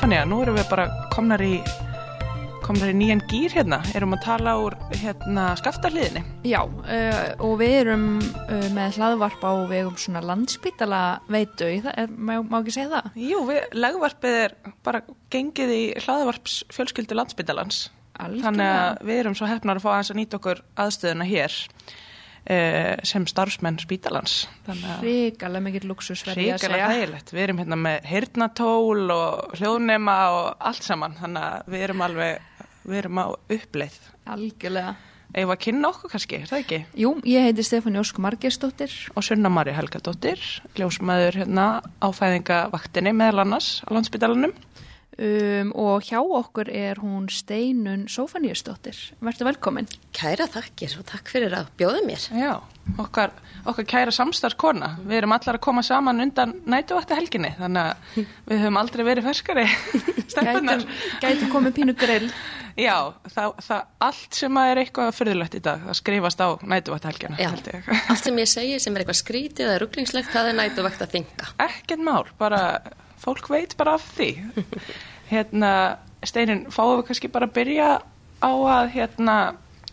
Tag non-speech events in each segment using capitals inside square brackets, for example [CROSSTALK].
Stefania, nú erum við bara komnar í komnar í nýjan gýr hérna, erum að tala úr hérna skaftahliðinni. Já, uh, og við erum uh, með hlaðvarp á vegum svona landspítala veitu, er, má, má ekki segja það? Jú, við, legvarpið er bara gengið í hlaðvarps fjölskyldu landsbítalans. Algjörlega. Þannig að við erum svo hefnar að fá aðeins að nýta okkur aðstöðuna hér sem starfsmenn spítalans. Ríkalega mikill luxus verði ég að segja. þægilegt. Við erum hérna með hirtnatól og hljóðnema og allt saman. Þannig að við erum alveg, við erum á uppleið. Algjörlega. Eða að kynna okkur kannski, er það ekki? Jú, ég heiti Stefán Jósk Margersdóttir. Og Sunna Marja Helgadóttir, ljósmaður hérna á fæðingavaktinni meðal annars á landsbytalanum. Um, og hjá okkur er hún Steinun Sófaníusdóttir. Vertu velkomin. Kæra þakkir og takk fyrir að bjóða mér. Já, okkar, okkar kæra samstarfskona. Við erum allar að koma saman undan nætuvakta helginni, þannig að [LAUGHS] við höfum aldrei verið ferskari stelpunar. Gætum, gætum komið pínu grill. Já, það, það allt sem að er eitthvað fyrðulegt í dag, það skrifast á nætuvakta helgina, Já, allt sem ég segi sem er eitthvað skrítið eða rugglingslegt, það er nætu vakt að þinga. Ekkert mál, bara fólk veit bara af því. Hérna, Steinin, fáum við kannski bara að byrja á að hérna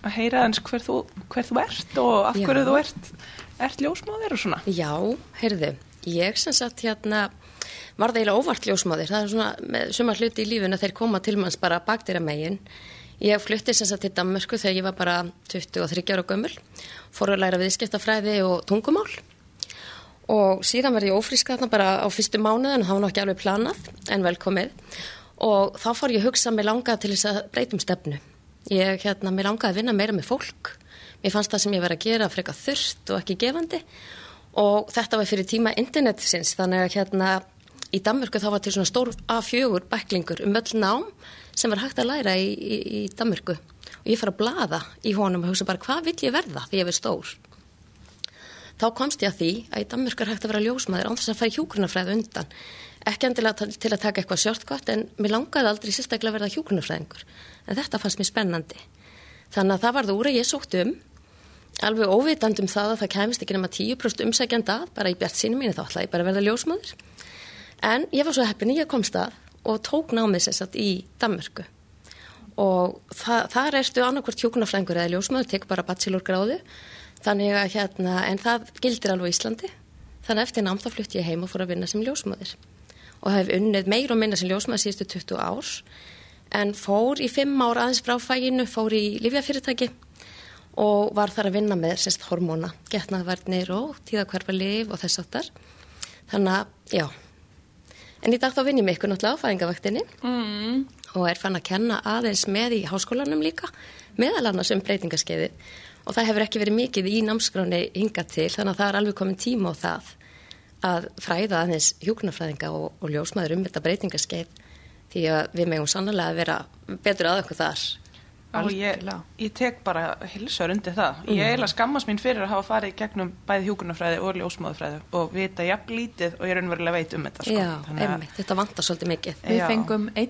að heyra eins hver þú, hver þú ert og af Já. hverju þú ert, ert ljósmáður og svona. Já, heyrðu, ég sem sagt hérna var það eiginlega óvart ljósmáður, það er svona með sumar hluti í lífinu að þeir koma til manns bara bakdýra megin. Ég flutti sem sagt til Danmörku þegar ég var bara 23 ára gömul, fór að læra viðskiptafræði og tungumál og síðan verði ég ófrísk þarna bara á fyrstu mánuðin og það var nú ekki alveg planað en velkomið og þá fór ég að hugsa mig langað til þess að breytum stefnu. Ég hérna, mér langaði að vinna meira með fólk. Mér fannst það sem ég verið að gera frekar þurft og ekki gefandi og þetta var fyrir tíma internetsins þannig að hérna í Danmörku þá var til svona stór A4 bæklingur um öll nám sem var hægt að læra í, í, í Danmörku og ég fara að blaða í honum og hugsa bara hvað vill ég verða því ég verð stór. Þá komst ég að því að í Danmörku er hægt að vera ljósmaður án þess að fara hjúgrunafræði undan. Ekki endilega til að taka eitthvað sjortgott en mér langaði aldrei sérstaklega að verða hjúgrunafræðingur. En þetta fannst mér spennandi. Þannig að það var það úr að ég sótt um, alveg óvitandi um það að það kæmist ekki nema 10% umsækjanda bara í bjart sínu mínu þá ætlaði ég bara að verða ljósmaður. En ég var svo heppin að komst að og tók námið sér satt í Danmörku. Og það, þar Þannig að hérna, en það gildir alveg Íslandi. Þannig að eftir nám þá flutti ég heim og fór að vinna sem ljósmaður. Og hef unnið meir og minna sem ljósmaður síðustu 20 ár. En fór í 5 ár aðeins frá fæginu, fór í Livjafyrirtæki og var þar að vinna með sérst hormóna, getnaðvarnir og tíðakvarfa liv og þess áttar. Þannig að, já. En í dag þá vinn ég mig ykkur náttúrulega á fæðingavaktinni mm. og er fann að kenna aðeins með í háskólanum líka, meðal annars um breytingaskeiði. Og það hefur ekki verið mikið í námskráni hingað til, þannig að það er alveg komin tíma á það að fræða aðeins hjúknarfræðinga og, og ljósmaður um þetta breytingaskeið því að við megum sannlega að vera betur að okkur þar. Og ég, ég tek bara hilsar undir það. Ég eiginlega skammast mín fyrir að hafa farið gegnum bæði hjúkunarfræði og ljósmáðufræði og vita jafn lítið og ég raunverulega veit um þetta. Sko. Já, Þannig að- einmitt, þetta vantar svolítið mikið. Við Já. fengum ein,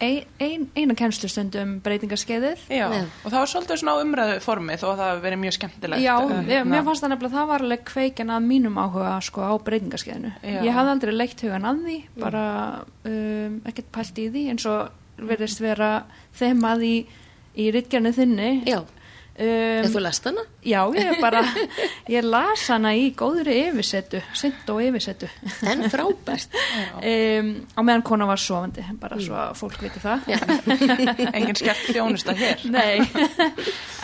ein, ein, eina kennslustund um Já. og það var svolítið svona á umræðu formi þó að það hafi verið mjög skemmtilegt. Já, Uh, ég, mér fannst það nefnilega að það var alveg kveikin að mínum áhuga sko á breytingaskeiðinu. Já. Ég hafði aldrei leikt hugan að því, bara um, ekkert pælt í því eins og verðist vera þemað í, í ritgernu þinni. Já, Um, þú lest hana? já, ég bara, ég las hana í góðri yfirsetu, sint og yfirsetu. En frábært. um, á meðan kona var sofandi, bara svo að fólk viti það. [LAUGHS] Engin skert þjónusta hér. Nei,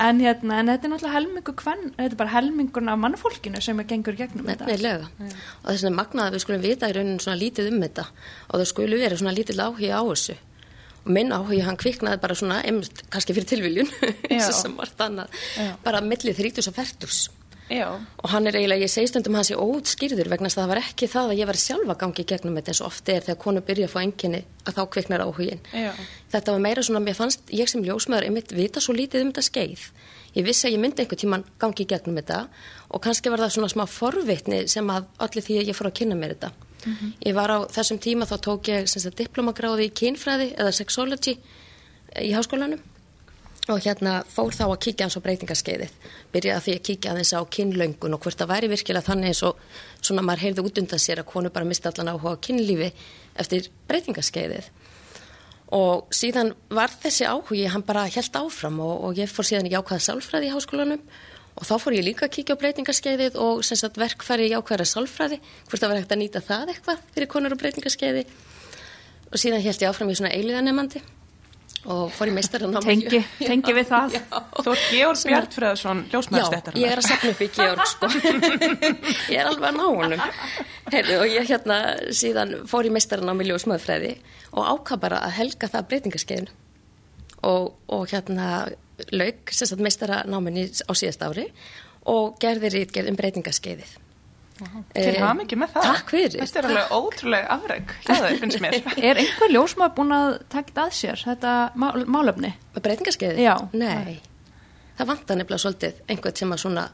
en hérna, en þetta er náttúrulega helmingur hvern, þetta er bara helmingurinn af mannfólkinu sem er gengur í gegnum þetta. Nefnilega. Og þess vegna magnað að við skulum vita í rauninu svona lítið um þetta og það skulu vera svona lítið áhuga á þessu. Minn áhuga hann kviknaði bara svona, einmitt, kannski fyrir tilviljun, [LAUGHS] sem var þannig, Já. bara millið þrítus og fertus. Já, Og hann er eiginlega, ég segi stundum hans í óutskýrður vegna að það var ekki það að ég var sjálfa gangi gegnum þetta eins og ofti er þegar konu byrja að fá enginni að þá kviknar áhugin. Já. Þetta var meira svona, mér fannst ég sem ljósmaður einmitt vita svo lítið um þetta skeið. Ég vissi að ég myndi einhver tíman gangi gegnum þetta og kannski var það svona smá forvitni sem að allir því að ég fór að kynna mér þetta. Ég var á þessum tíma þá tók ég sagt, diplomagráði í kynfræði eða sexology í háskólanum og hérna fór þá að kíkja hans á breytingaskeiðið. Byrjaði að því að kíkja aðeins á kynlöngun og hvort það væri virkilega þannig eins og svona maður heyrði út undan sér að konu bara misti allan áhuga á kynlífi eftir breytingaskeiðið. og síðan var þessi áhugi, hann bara held áfram og, og ég fór síðan í jákvæða sálfræði í háskólanum og þá fór ég líka að kíkja á breytingaskeiðið og sem sagt verkfæri í jákvæða sálfræði, hvort það var hægt að nýta það eitthvað fyrir konur á breytingaskeiði og síðan held ég áfram í svona eiliðanemandi og fór í meistaranámi. [LAUGHS] Tengi, [LAUGHS] tengi við það. Þú ert Georg Bjartfræðarsson, Já, ljósmaðurstættar. ég er að sapna upp í Georg sko. [LAUGHS] ég er alveg að ná honum Heyrðu, og ég hérna síðan fór í meistaranámi ljósmaðurfræði og ákvað bara að helga það breytingaskeiðinu og, og hérna lauk sem sagt meistaranáminni á síðast ári og gerði rítgerð um breytingaskeiðið Til hafa mikið með það. Takk fyrir. Þetta er alveg ótrúlega afreg, þau, finnst mér. [LAUGHS] Er einhver ljósmaður búin að taka þetta að sér, þetta mál, málefni? Með breytingaskeiðið? Já. Nei, það vantar nefnilega svolítið einhvern sem að svona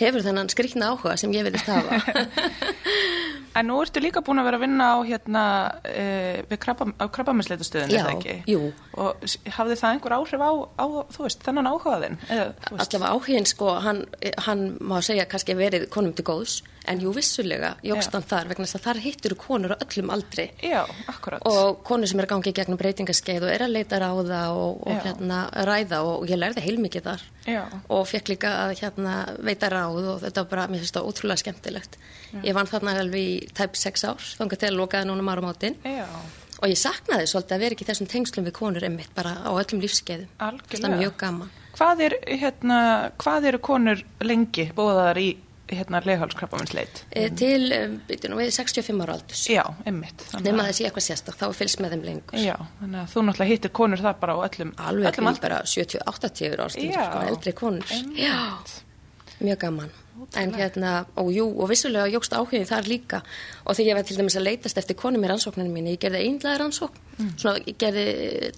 hefur þennan skrýtna áhuga sem ég vilist hafa [LAUGHS] En nú ertu líka búin að vera að vinna á hérna e, við krabba, á krabbamessleitastöðin, Já, er það ekki? jú. Og hafði það einhver áhrif á, á þú veist, þennan áhugaðin? Allavega áhugin sko, hann, hann má segja kannski verið konum til góðs en jú vissulega jógst Já. hann þar vegna þess að þar hittur konur á öllum aldri. Já, og konur sem er að gangi gegnum breytingaskeið og er að leita ráða og, og Já. hérna ræða og ég lærði heilmikið þar. Já. og fekk líka að hérna veita ráð og þetta var bara, mér finnst það ótrúlega skemmtilegt. Ég vann þarna alveg í tæp sex ár þangar til að lokaði núna um árum áttin Já, og ég saknaði svolítið að vera ekki þessum tengslum við konur emmitt bara á öllum lífskeiðum það er mjög gaman. Hvað, er, hérna, hvað eru konur lengi bóðaðar í hérna leghálskrabbamessleit? e, til, byrju nú við 65 ára aldurs Já, emmitt. nema þessi eitthvað sérstak, þá fylgst með þeim lengur Já, þannig að þú náttúrulega hittir konur þar bara á öllum, alveg öllum bara 70-80 ára sko, eldri konur Einmitt. Já, mjög gaman en hérna, og jú, og vissulega jógst áhugin þar líka og þegar ég var til dæmis að leitast eftir konum í rannsókninu mínu, ég gerði einlega rannsókn svona, ég gerði,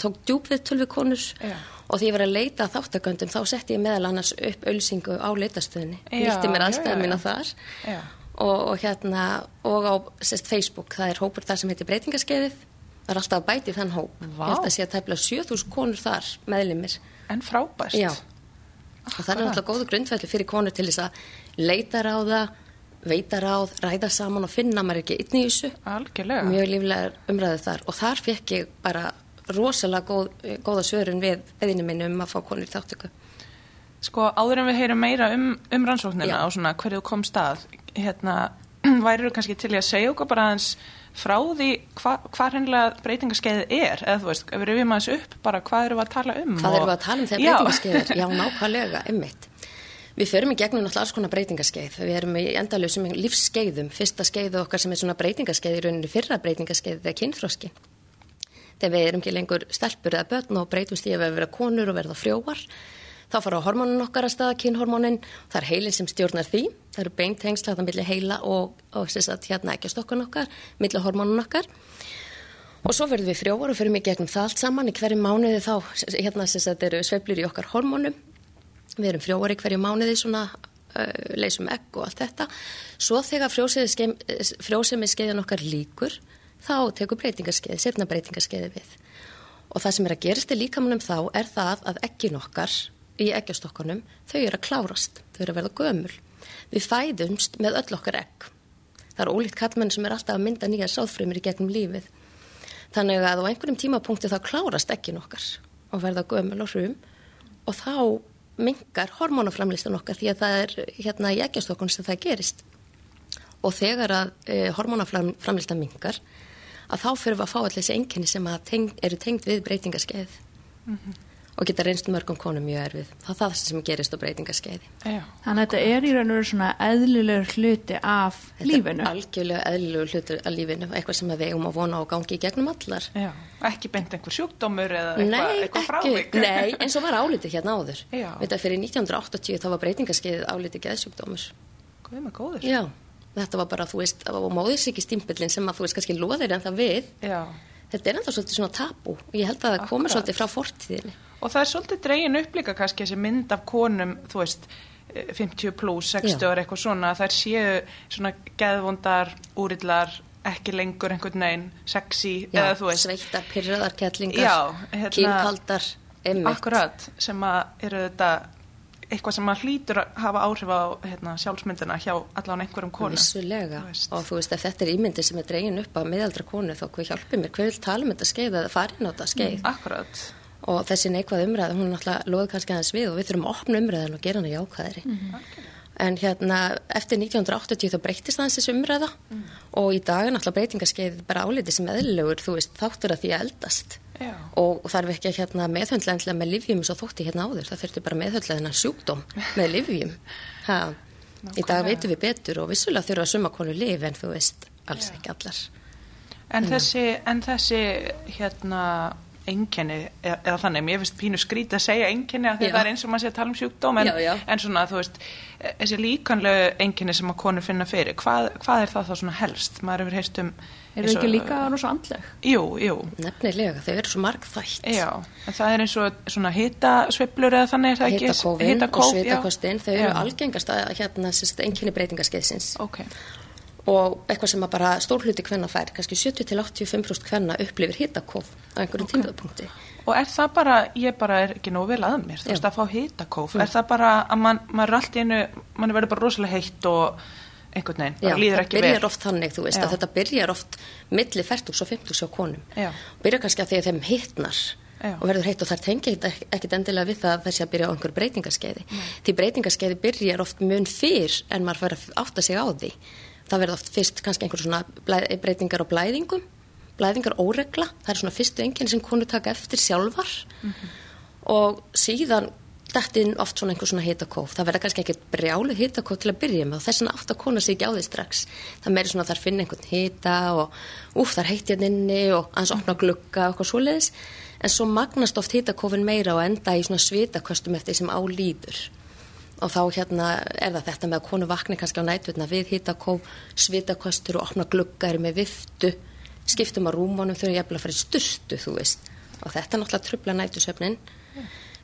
tók djúp við tölvi konur Mm. Já. Og þegar ég var að leita að þáttaköndum þá setti ég meðal annars upp ölsingu á leitastöðinni, nýtti mér já, mína já. þar og, og hérna og á sest, Facebook, það er hópur þar sem heitir breytingaskeiðið það er alltaf að bæti þann hóp Vá. ég held að sé að tæpla 7000 konur þar meðlimir En frábært. Já. og það er náttúrulega góðu grundfælli fyrir konur til þess að leita ráða veita ráð, ræða saman og finna maður ekki inn í þessu Algjörlega. mjög líflega umræðu þar og þar fekk ég bara rosalega góð, góða svörun við eðinu minni um að fá konur í þáttöku Sko, áður en við heyrum meira um, um rannsóknina Já. og svona hverju þú kom stað, hérna, [CLEARS THROAT] væri þú kannski til að segja okkur bara aðeins frá því hva, hvað hennilega breytingaskeiðið er, eða þú veist, ef við rifjum aðeins upp bara hvað eru við að tala um? Hvað og- erum við að tala um þegar Já. breytingaskeiðir? Já, [LAUGHS] nákvæmlega, einmitt. Við förum í gegnum náttúrulega alls konar breytingaskeið. Við erum í endalösum lífsskeiðum. Fyrsta skeiðu okkar sem er svona breytingaskeið í rauninni fyrra breytingaskeið er kynþróski. Þegar við erum ekki lengur stelpur eða börn og breytumst í að við vera konur og verða frjóar. Þá fara hormónin okkar að staða, kynhormónin. Það er heilin sem stjórnar því. Það eru beintengsla það milli heila og, og hérna ekki stokkan okkar, milli hormónin okkar. Og svo verðum við frjóar og fyrir mig gegnum það allt saman í hverju mánuði þá, hérna sagt eru sveiflur í okkar hormónum. Við erum frjóar í hverju mánuði svona, leysum egg og allt þetta. Svo þegar frjósemi skeiðin okkar líkur, þá tekur breytingaskeið, sefna breytingaskeiði við. Og það sem er að gerast í líkamannum þá er það að eggin okkar í eggjastokkanum, þau eru að klárast, þau eru að verða gömul. Við fæðumst með öll okkar egg. Það er ólíkt kallmenn sem er alltaf að mynda nýja sáðfrumir í gegnum lífið. Þannig að á einhverjum tímapunkti þá klárast eggin okkar og verða gömul og hrum og þá mingar hormónaframlistan okkar því að það er hérna í eggjastokkunum sem það gerist. Og þegar að e, hormónaframlistan mingar að þá fyrir við að fá allir þessi enginni sem að teng, eru tengd við breytingaskeið og geta reynst mörgum konum mjög erfið. Það er það sem gerist á breytingaskeiði. Já. Þannig að þetta er í raun og veru svona eðlilegur hluti af Þetta lífinu. er algjörlega eðlilegur hlutur af lífinu, eitthvað sem við eigum að vona á gangi í gegnum allar. Já. Ekki beint einhver sjúkdómur eða eitthvað, eitthvað frávik. nei, eins og var álitið hérna áður. Að fyrir 1980 þá var breytingaskeið álitið geðsjúkdómur. Guð með góður. Já, þetta var bara, þú veist, og móðisíkistimpillin sem að þú veist kannski loðir en það við. Já. Þetta er ennþá svolítið svona tabú og ég held að það komur svolítið frá fortíðinni. Og það er svolítið dregin upp líka kannski þessi mynd af konum, þú veist, eh, 50 pluss, 60 Já. og eitthvað svona, þær séu svona geðvondar, úrillar, ekki lengur einhvern veginn, sexy, Já, eða þú veist, sveittar, pyrraðar, kettlingar, hérna- kynkaldar, akkurat, sem að eru þetta, eitthvað sem að hlýtur að hafa áhrif á hérna, sjálfsmyndina hjá allan einhverjum konu. Vissulega. Þú og þú veist ef þetta er ímyndi sem er dregin upp á miðaldra konu þá hvað hjálpið mér, hver vil tala um þetta skeið eða farin á þetta skeið? Akkurat. og þessi neikvað umræð, hún er náttúrulega loði kannski aðeins við og við þurfum að opna umræðan og gera hana jákvæðri en hérna eftir 1980 þá breytist aðeins þessi umræða og í dag er náttúrulega breytingaskeið bara álítið sem eðlilegur, þú veist, þáttur að því að eldast Já. og þarf ekki að hérna, meðhöndla endilega með livjum eins og þótti hérna áður, það þurfti bara meðhöndla þennan sjúkdóm með livjum ha. í dag veitum við betur og vissulega þurfa suma konu liv en þú veist, alls ekki allar En þessi, en þessi hérna einkenni, eða, eða þannig, mér finnst pínu skrítið að segja einkenni að Já. það er eins og maður sé að tala um sjúkdóm en, Já, já. en svona, þú veist, þessi líkanlegu einkenni sem að konur finna fyrir, hvað, hvað er það þá svona helst? Maður hefur heyrst um Er það og- ekki líka rosa andleg? Jú, jú, nefnilega, þau eru svo margþætt já, en það er eins og svona hitasveiflur eða þannig, er það ekki? hitakófin og Hitakóf, já. svitakostin, þau eru Já. algengast að hérna einkenni breytingaskeiðsins Ok, og eitthvað sem að bara stór hluti hvenna fær, kannski 70-85% hvenna upplifir hitakóf á einhverjum okay. tímapunkti. og er það bara, ég bara er ekki nóg vel að mér, þú veist, að fá hitakóf, er það bara að mann, maður er allt í einu, mann verður bara rosalega heitt og einhvern veginn, Já, bara líður það ekki byrjar vel. oft þannig, þú veist, Já. að þetta byrjar oft milli 40 og 50 á konum. Já. Byrjar kannski að því að þeim hittnar Já. og verður heitt og þær tengja ekkit- endilega við það að þessi að byrja á einhver breytingaskeiði. Því breytingaskeiði byrjar oft mun fyrr en maður fær að átta sig á því. Það verður oft fyrst kannski einhver svona breytingar á blæðingum, blæðingar óregla, það er svona fyrstu enginni sem konur taka eftir sjálfar og síðan dættin oft svona einhver svona hitakóf. Það verða kannski ekki brjálu hitakóf til að byrja með og þess vegna átt að kona sig ekki á því strax. Það meiri svona að þar finna einhvern hita og úf þar heitt hérna inni og aðeins opna glugga og eitthvað svoleiðis. En svo magnast oft hitakófin meira og enda í svona svitaköstum eftir sem álýður og þá hérna er það þetta með að konu vakni kannski á nætutna við hitakóf, svitaköstur og opna glugga eru með viftu skiptum á rúmónum þau eru jafnvel að fara í veist. Og þetta er náttúrulega trubla nætusöfnin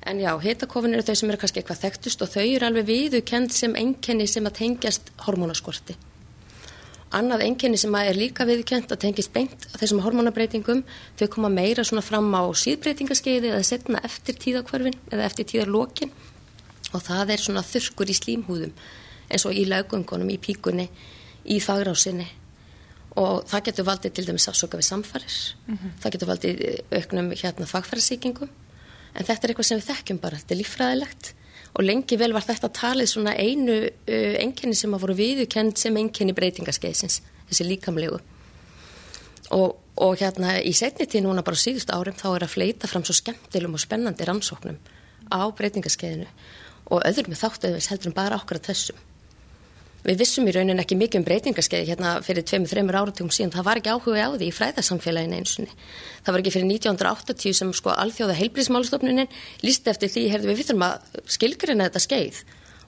en já, hitakófin eru þau sem eru kannski eitthvað þekktust og þau eru alveg viðukend sem enkenni sem að tengjast hormónaskorti. Annað enkenni sem er líka viðkjönd að tengist beint að þessum hormonabreitingum þau koma meira svona fram á síðbreytingaskeiði eða setna eftir tíðakverfin eða eftir tíðarlokin. Og það er svona þurrkur í slímhúðum eins og í laugöngunum, í píkunni í þagrásinni og það getur valdið til dæmis afsöka við samfarir. Það getur valdið auknum hérna þagfærasíkingum en þetta er eitthvað sem við þekkjum bara, þetta er líffræðilegt. Og lengi vel var þetta talið svona einu uh, enkenni sem að voru viðukend sem enkenni breytingaskeiðsins, þessi líkamlegu. Og, og hérna í setni tíð núna bara síðust árum þá er að fleita fram svo skemmtilum og spennandi rannsóknum á breytingaskeiðinu og öðrum með þáttuðis heldur en bara okkur að þessum Við vissum í raunin ekki mikið um breytingarskeið hérna fyrir tveimur, þreimur áratugum síðan. Það var ekki áhuga á því í fræðarsamfélagin einsunni. Það var ekki fyrir 1980 sem sko alþjóða heilbrísmálstofnunin lísti eftir því, hefðu við, þurfum að skilgrina þetta skeið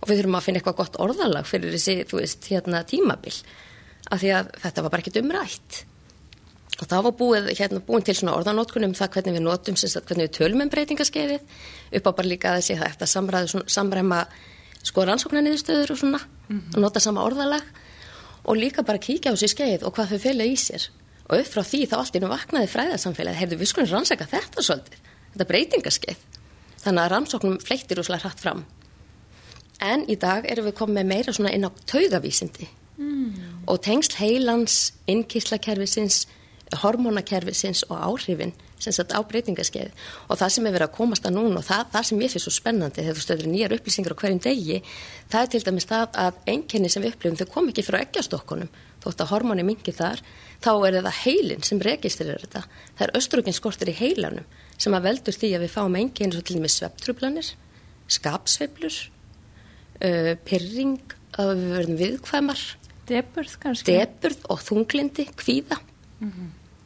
og við þurfum að finna eitthvað gott orðalag fyrir þessi, þú veist, hérna tímabil. Af því að þetta var bara ekkit umrætt. Og það var búið, hérna, búin til svona orðanótkunum það hvernig við notum, hvernig við tölum um breytingaskeiðið, upp á bara líka þessi það eftir að samræma sko rannsóknarniðurstöður og svona og nota sama orðalag og líka bara kíkja á þessi skeið og hvað þau fylgja í sér. Og upp frá því þá allt í nú vaknaði fræðarsamfélagið, heyrðu við skulum rannsaka þetta svolítið, þetta breytingaskeið. Þannig að rannsóknum fleittir úslega hratt fram. En í dag erum við komið meira svona inn á taugavísindi. Mm. og tengsl heilans innkíslakerfisins hormonakerfisins og áhrifin sagt á breytingaskeið. Og það sem er verið að komast að núna og það, það sem ég finnst svo spennandi þegar þú stöður nýjar upplýsingar á hverjum degi það er til dæmis það að enginni sem við upplifum þau kom ekki frá eggjastokkunum. Þótt að hormoni mingi þar þá er það heilin sem registrir þetta. Það er östrogens í heilanum sem að veldur því að við fáum enginni svo til dæmis sveptrublanir skapsveiflur uh, pyrring að við verðum viðkvæmar Deburð deburð og þunglindi, kvíða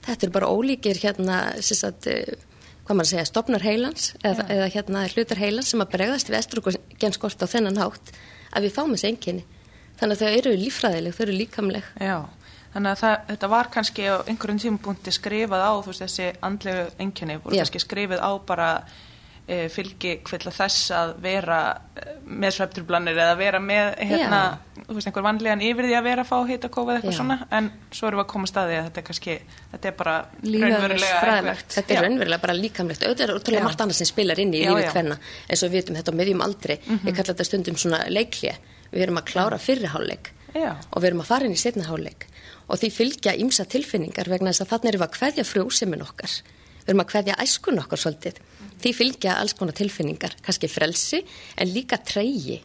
þetta er bara ólíkir hérna sagt, eh, hvað maður að segja, stopnar heilans eða, eða hérna hlutar heilans sem að bregðast við estrogenskort á þennan hátt að við fáum þessi enginni þannig að þau eru líffræðileg, þau eru líkamleg. Já, þannig að það, þetta var kannski á einhverjum tímapunkti skrifað á veist þessi andlegu enginni voru Já. kannski skrifið á bara e, fylgi kvilla þess að vera e, með sveftrublanir eða vera með hérna, þú veist, einhver vanlegan yfir því að vera að fá hitakófa eða eitthvað Já. svona en svo erum við að koma staði að þetta er kannski þetta er bara raunverulega Þetta er raunverulega bara líkamlegt. Auðvitað er útrúlega margt annað sem spilar inn í lífið hvenna. En svo við vitum þetta á miðjum aldri. Ég kalla þetta stundum svona leiklið. Við erum að klára fyrriháleik Já. og við erum að fara inn í setniháleik. Og því fylgja ímsa tilfinningar vegna þess að þarna erum við að kveðja frjósemin okkar. Við erum að kveðja æskun okkar svolítið. Því fylgja alls konar tilfinningar, kannski frelsi en líka treyji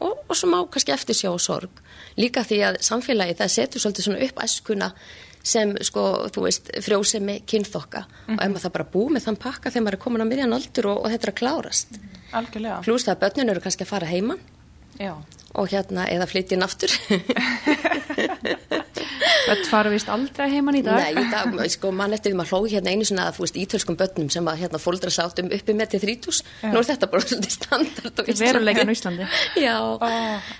og, og svo má kannski eftirsjá og sorg. Líka því að samfélagi það setur svolítið svona upp æskuna sem sko, þú veist, frjósemi kynþokka og ef maður það bara búið með þann pakka þegar maður er komin á miðjan aldur og, og þetta er að klárast. algjörlega Plús það að börnin eru kannski að fara heiman Já. og hérna eða flytja inn aftur. [LAUGHS] Bött fara vist aldrei heiman í dag. Nei, í dag, sko, mann eftir við maður hlóði hérna einu svona að, þú veist, ítölskum börnum sem að hérna fóldra sáttum uppi með til þrítús. Nú er þetta bara [LAUGHS] svolítið standard Þetta er veruleikin á Íslandi. [LAUGHS] Já, Ó,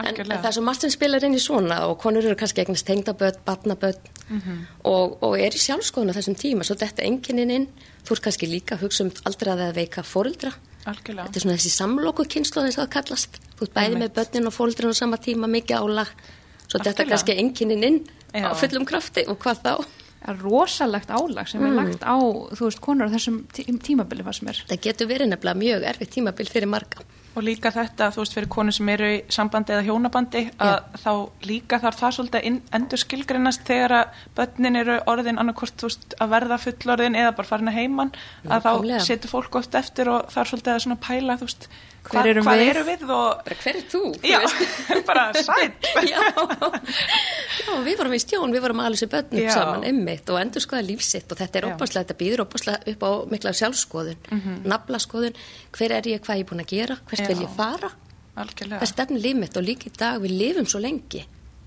en, það er svo margt sem spilar inn í svona og konur eru kannski eignast tengdaböld, batnaböld Mhm. og, og er í sjálfskoðun á þessum tíma, svo þetta enginin inn, þú ert kannski líka að hugsa um aldraða eða veika fóreldra. Algjörlega Þetta er svona þessi samloku kynslu þess að það kallast. Þú ert bæði með börnin og fóreldrin á sama tíma, mikið álag. Svo þetta Algjörlega. er kannski enginin inn Já. á fullum krafti og hvað þá? Er rosalegt álag sem er Mm. lagt á, þú veist, konur á þessum tí tímabili. Það getur verið nefnilega mjög erfitt tímabil fyrir marga. Og líka þetta, þú veist, fyrir konur sem eru í sambandi eða hjónabandi, að þá líka þarf það svolítið inn- endur skilgrinnast þegar að börnin eru orðin annarkvort, þú veist, að verða fullorðin eða bara farin að heiman, að þá setur fólk oft eftir og er svolítið að svona pæla, þú veist, Hver hvað, erum hvað við? eru við og, Bara hver er þú? já, [LAUGHS] bara sætt. [LAUGHS] Já. Já, við vorum í stjón, við vorum alveg sér börnum Já. saman emmitt og endur skoða lífsitt og þetta er Já. opaslega, þetta býður opaslega upp á mikla sjálfskoðun, mm naflaskoðun, hver er ég, hvað ég er búin að gera, hvert Já. vil ég fara? Algjörlega. Það stefnir líf mitt og líka í dag, við lifum svo lengi.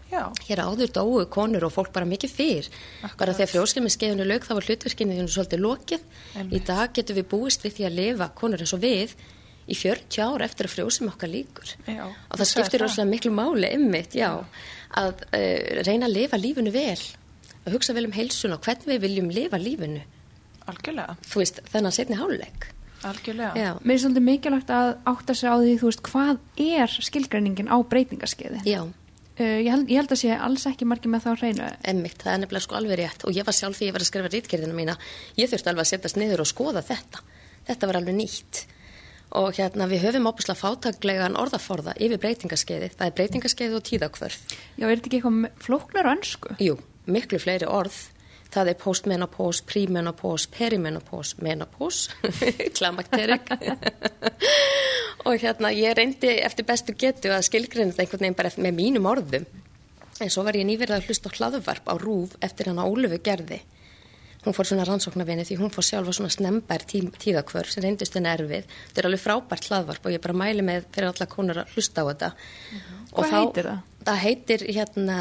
Já, Hér áður dóu konur og fólk bara mikið fyrr. Bara þegar frjóskilmiskeiðinu lög þá var hlutverkinu því svolítið lokið. Í dag getum við búist við því að lifa konur eins og við í 40 ár eftir að frjósum okkar líkur. Já, og það skiptir rosalega miklu máli ymmit, já, að uh, reyna að lifa lífinu vel. Að hugsa vel um heilsun og hvernig við viljum lifa lífinu. algjörlega, Þú veist, þennan setni háluleik. algjörlega. Já, Mér er svolítið mikilvægt að átta sig á því, þú veist, hvað er skilgreiningin á breytingaskeiði? já. Uh, ég, held, ég held að sé alls ekki margir með þá á hreinu. Emmitt, það er nefnilega sko alveg rétt og ég var sjálf því ég var að skrifa rítgerðina mína ég þurfti alveg að setjast niður og skoða þetta þetta var alveg nýtt og hérna við höfum óbúslega fátaglegan orðaforða yfir breytingaskeiði það er breytingaskeiði og tíðakvörð Já, er þetta ekki eitthvað flóknar önsku? jú, miklu fleiri orð. Það er postmenopause, premenopause, perimenopause, menopause. [LAUGHS] Klamakterik [LAUGHS] og hérna ég reyndi eftir bestu getu að skilgreina þetta einhvern veginn bara með mínum orðum. En svo var ég nýverið að hlusta á hlaðvarp á rúf eftir hann á Ólufu gerði hún fór svona rannsóknarvinni því hún fór sjálfa svona snembær tí tíðakvör sem reyndist henni erfið. Þetta er alveg frábært hlaðvarp og ég bara mæli með fyrir alla konur að hlusta á þetta. Og Hvað heitir það? það heitir hérna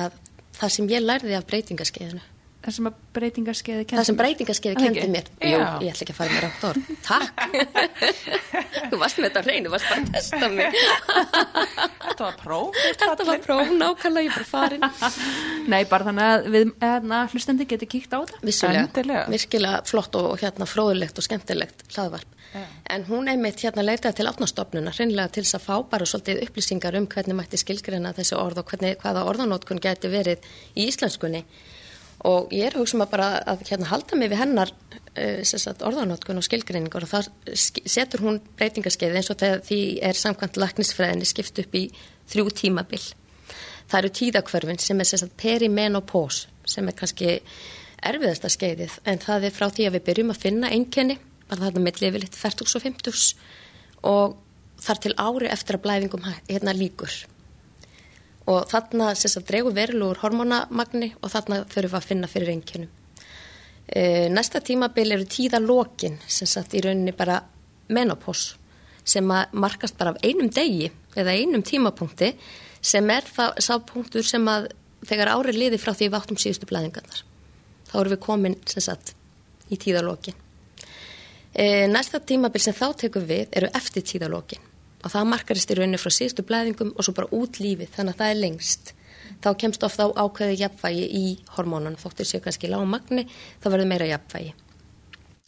það sem ég lærði af breytingaskeiðinu Það sem að breytingaskeiði það sem breytingaskeiði það kendi mér Já. Jú, ég ætla ekki að fara mér átt orð Takk [LAUGHS] Þú varst með þetta hreinu, þú varst bara að testa mig Þetta var próf. Þetta var próf nákvæmlega, ég er bara farin [LAUGHS] Nei, bara þannig að við, eðna, hlustandi getur kíkt á þetta. Vissulega, virkilega flott og, og hérna fróðilegt og skemmtilegt hlaðvarp. En hún einmitt hérna leitaði til átnastofnuna, hreinlega til þess að fá bara svolítið upplýsingar um hvernig mætti skilgreina þessi orð og hvernig, hvaða orðanótkun geti verið í íslenskunni. Og ég er að hugsa um að bara að hérna halda mig við hennar uh, orðanótkun og skilgreiningar og þar setur hún breytingarskeið eins og þegar því er samkvæmt laknisfræðinni skipt upp í þrjú tímabil. Það eru tíðakvörfin sem er sérstætt perimenopause sem er kannski erfiðasta skeiðið en það er frá því að við byrjum að finna einkenni, bara þarna milli yfir litt 40 og 50 og þar til ári eftir að blæðingum hæ- hérna líkur. Og þarna dregur verulegur hormonamagni og þarna þurfum við að finna fyrir einkennum. E, næsta tímabil eru tíðalokin sem sagt í rauninni bara menopause sem að markast bara af einum degi eða einum tímapunkti sem er það sá punktur sem að þegar árið liði frá því við áttum síðustu blæðingarnar. Þá erum við komin sem sagt í tíðalokin. E, næsta tímabil sem þá tekum við eru eftir tíðalokin og það markarist í rauninni frá síðustu blæðingum og svo bara út lífið þannig að það er lengst. Þá kemst ofta á ákveði jafnvægi í hormónunum, þóttir séu kannski lág magni, þá verður meira jafnvægi.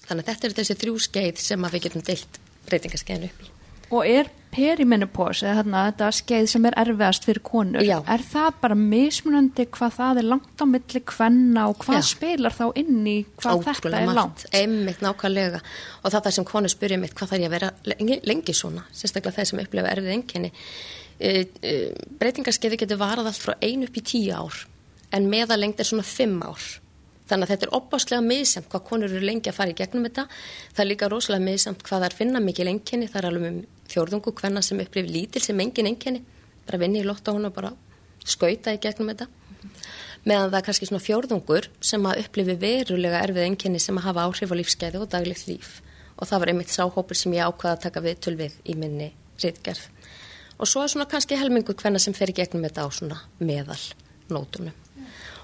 Þannig að þetta eru þessi þrjú skeið sem að við getum deilt breytingaskeiðinu upp í. Og er perimenopause, eða þarna þetta skeið sem er erfiðast fyrir konur, Já. er það bara mismunandi hvað það er langt á milli hvenna og hvað Já. spilar þá inn í hvað þetta er langt? einmitt nákvæmlega og það er það sem konur spyrja mitt hvað þarf ég að vera lengi, lengi svona sérstaklega þeir sem upplefa erfið enginni uh, uh, breytingarskeiði getur varað allt frá einu upp í tíu ár en meðalengd er svona fimm ár þannig að þetta er opáslega miðsamt hvað konur eru lengi að fara í gegnum þetta það er líka rosalega miðsamt hvað það er finna mikil enginni það er alveg um fjórðungu hvenna sem upplifir lítil sem engin enginni bara vinni í lotta hún og bara skauta í gegnum þetta. Meðan það er kannski svona fjórðungur sem að upplifi verulega erfið enginni sem að hafa áhrif á lífskeiði og daglegt líf. Og það var einmitt sáhópur sem ég ákvaða að taka við tölvið í minni rítgerð og svo er svona kannski helmingur hvenna sem fer í gegnum þetta á svona meðal nótunum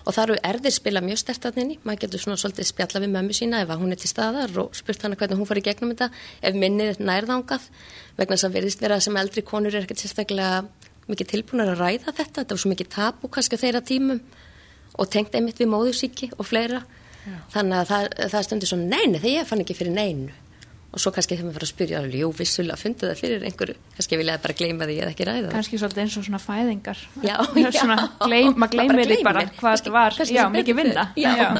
og það eru erðir spila mjög stertatninni maður getur svona svolítið spjalla við mömmu sína ef að hún er til staðar og spurt hana hvernig hún fór í gegnum þetta ef minnið er nærðangað vegna þess að verðist vera sem eldri konur er ekkert sérstaklega mikið tilbúinar að ræða þetta. Þetta var svo mikið tapu kannski þeirra tímum og tengt einmitt við móðursíki og fleira. Þannig að það, það stundir svona neini þegar ég fann ekki fyrir neinu og svo kannski þegar maður fara að spyrja alveg, jú, vissulega fundið það fyrir einhverju, kannski vilja bara gleyma því eða ekki ræða. Kannski svolítið eins og svona fæðingar. Já, [LAUGHS] svona, já. gleym, maður gleymir því bara hvað þetta var. Já, mikið vinna. fer. Já.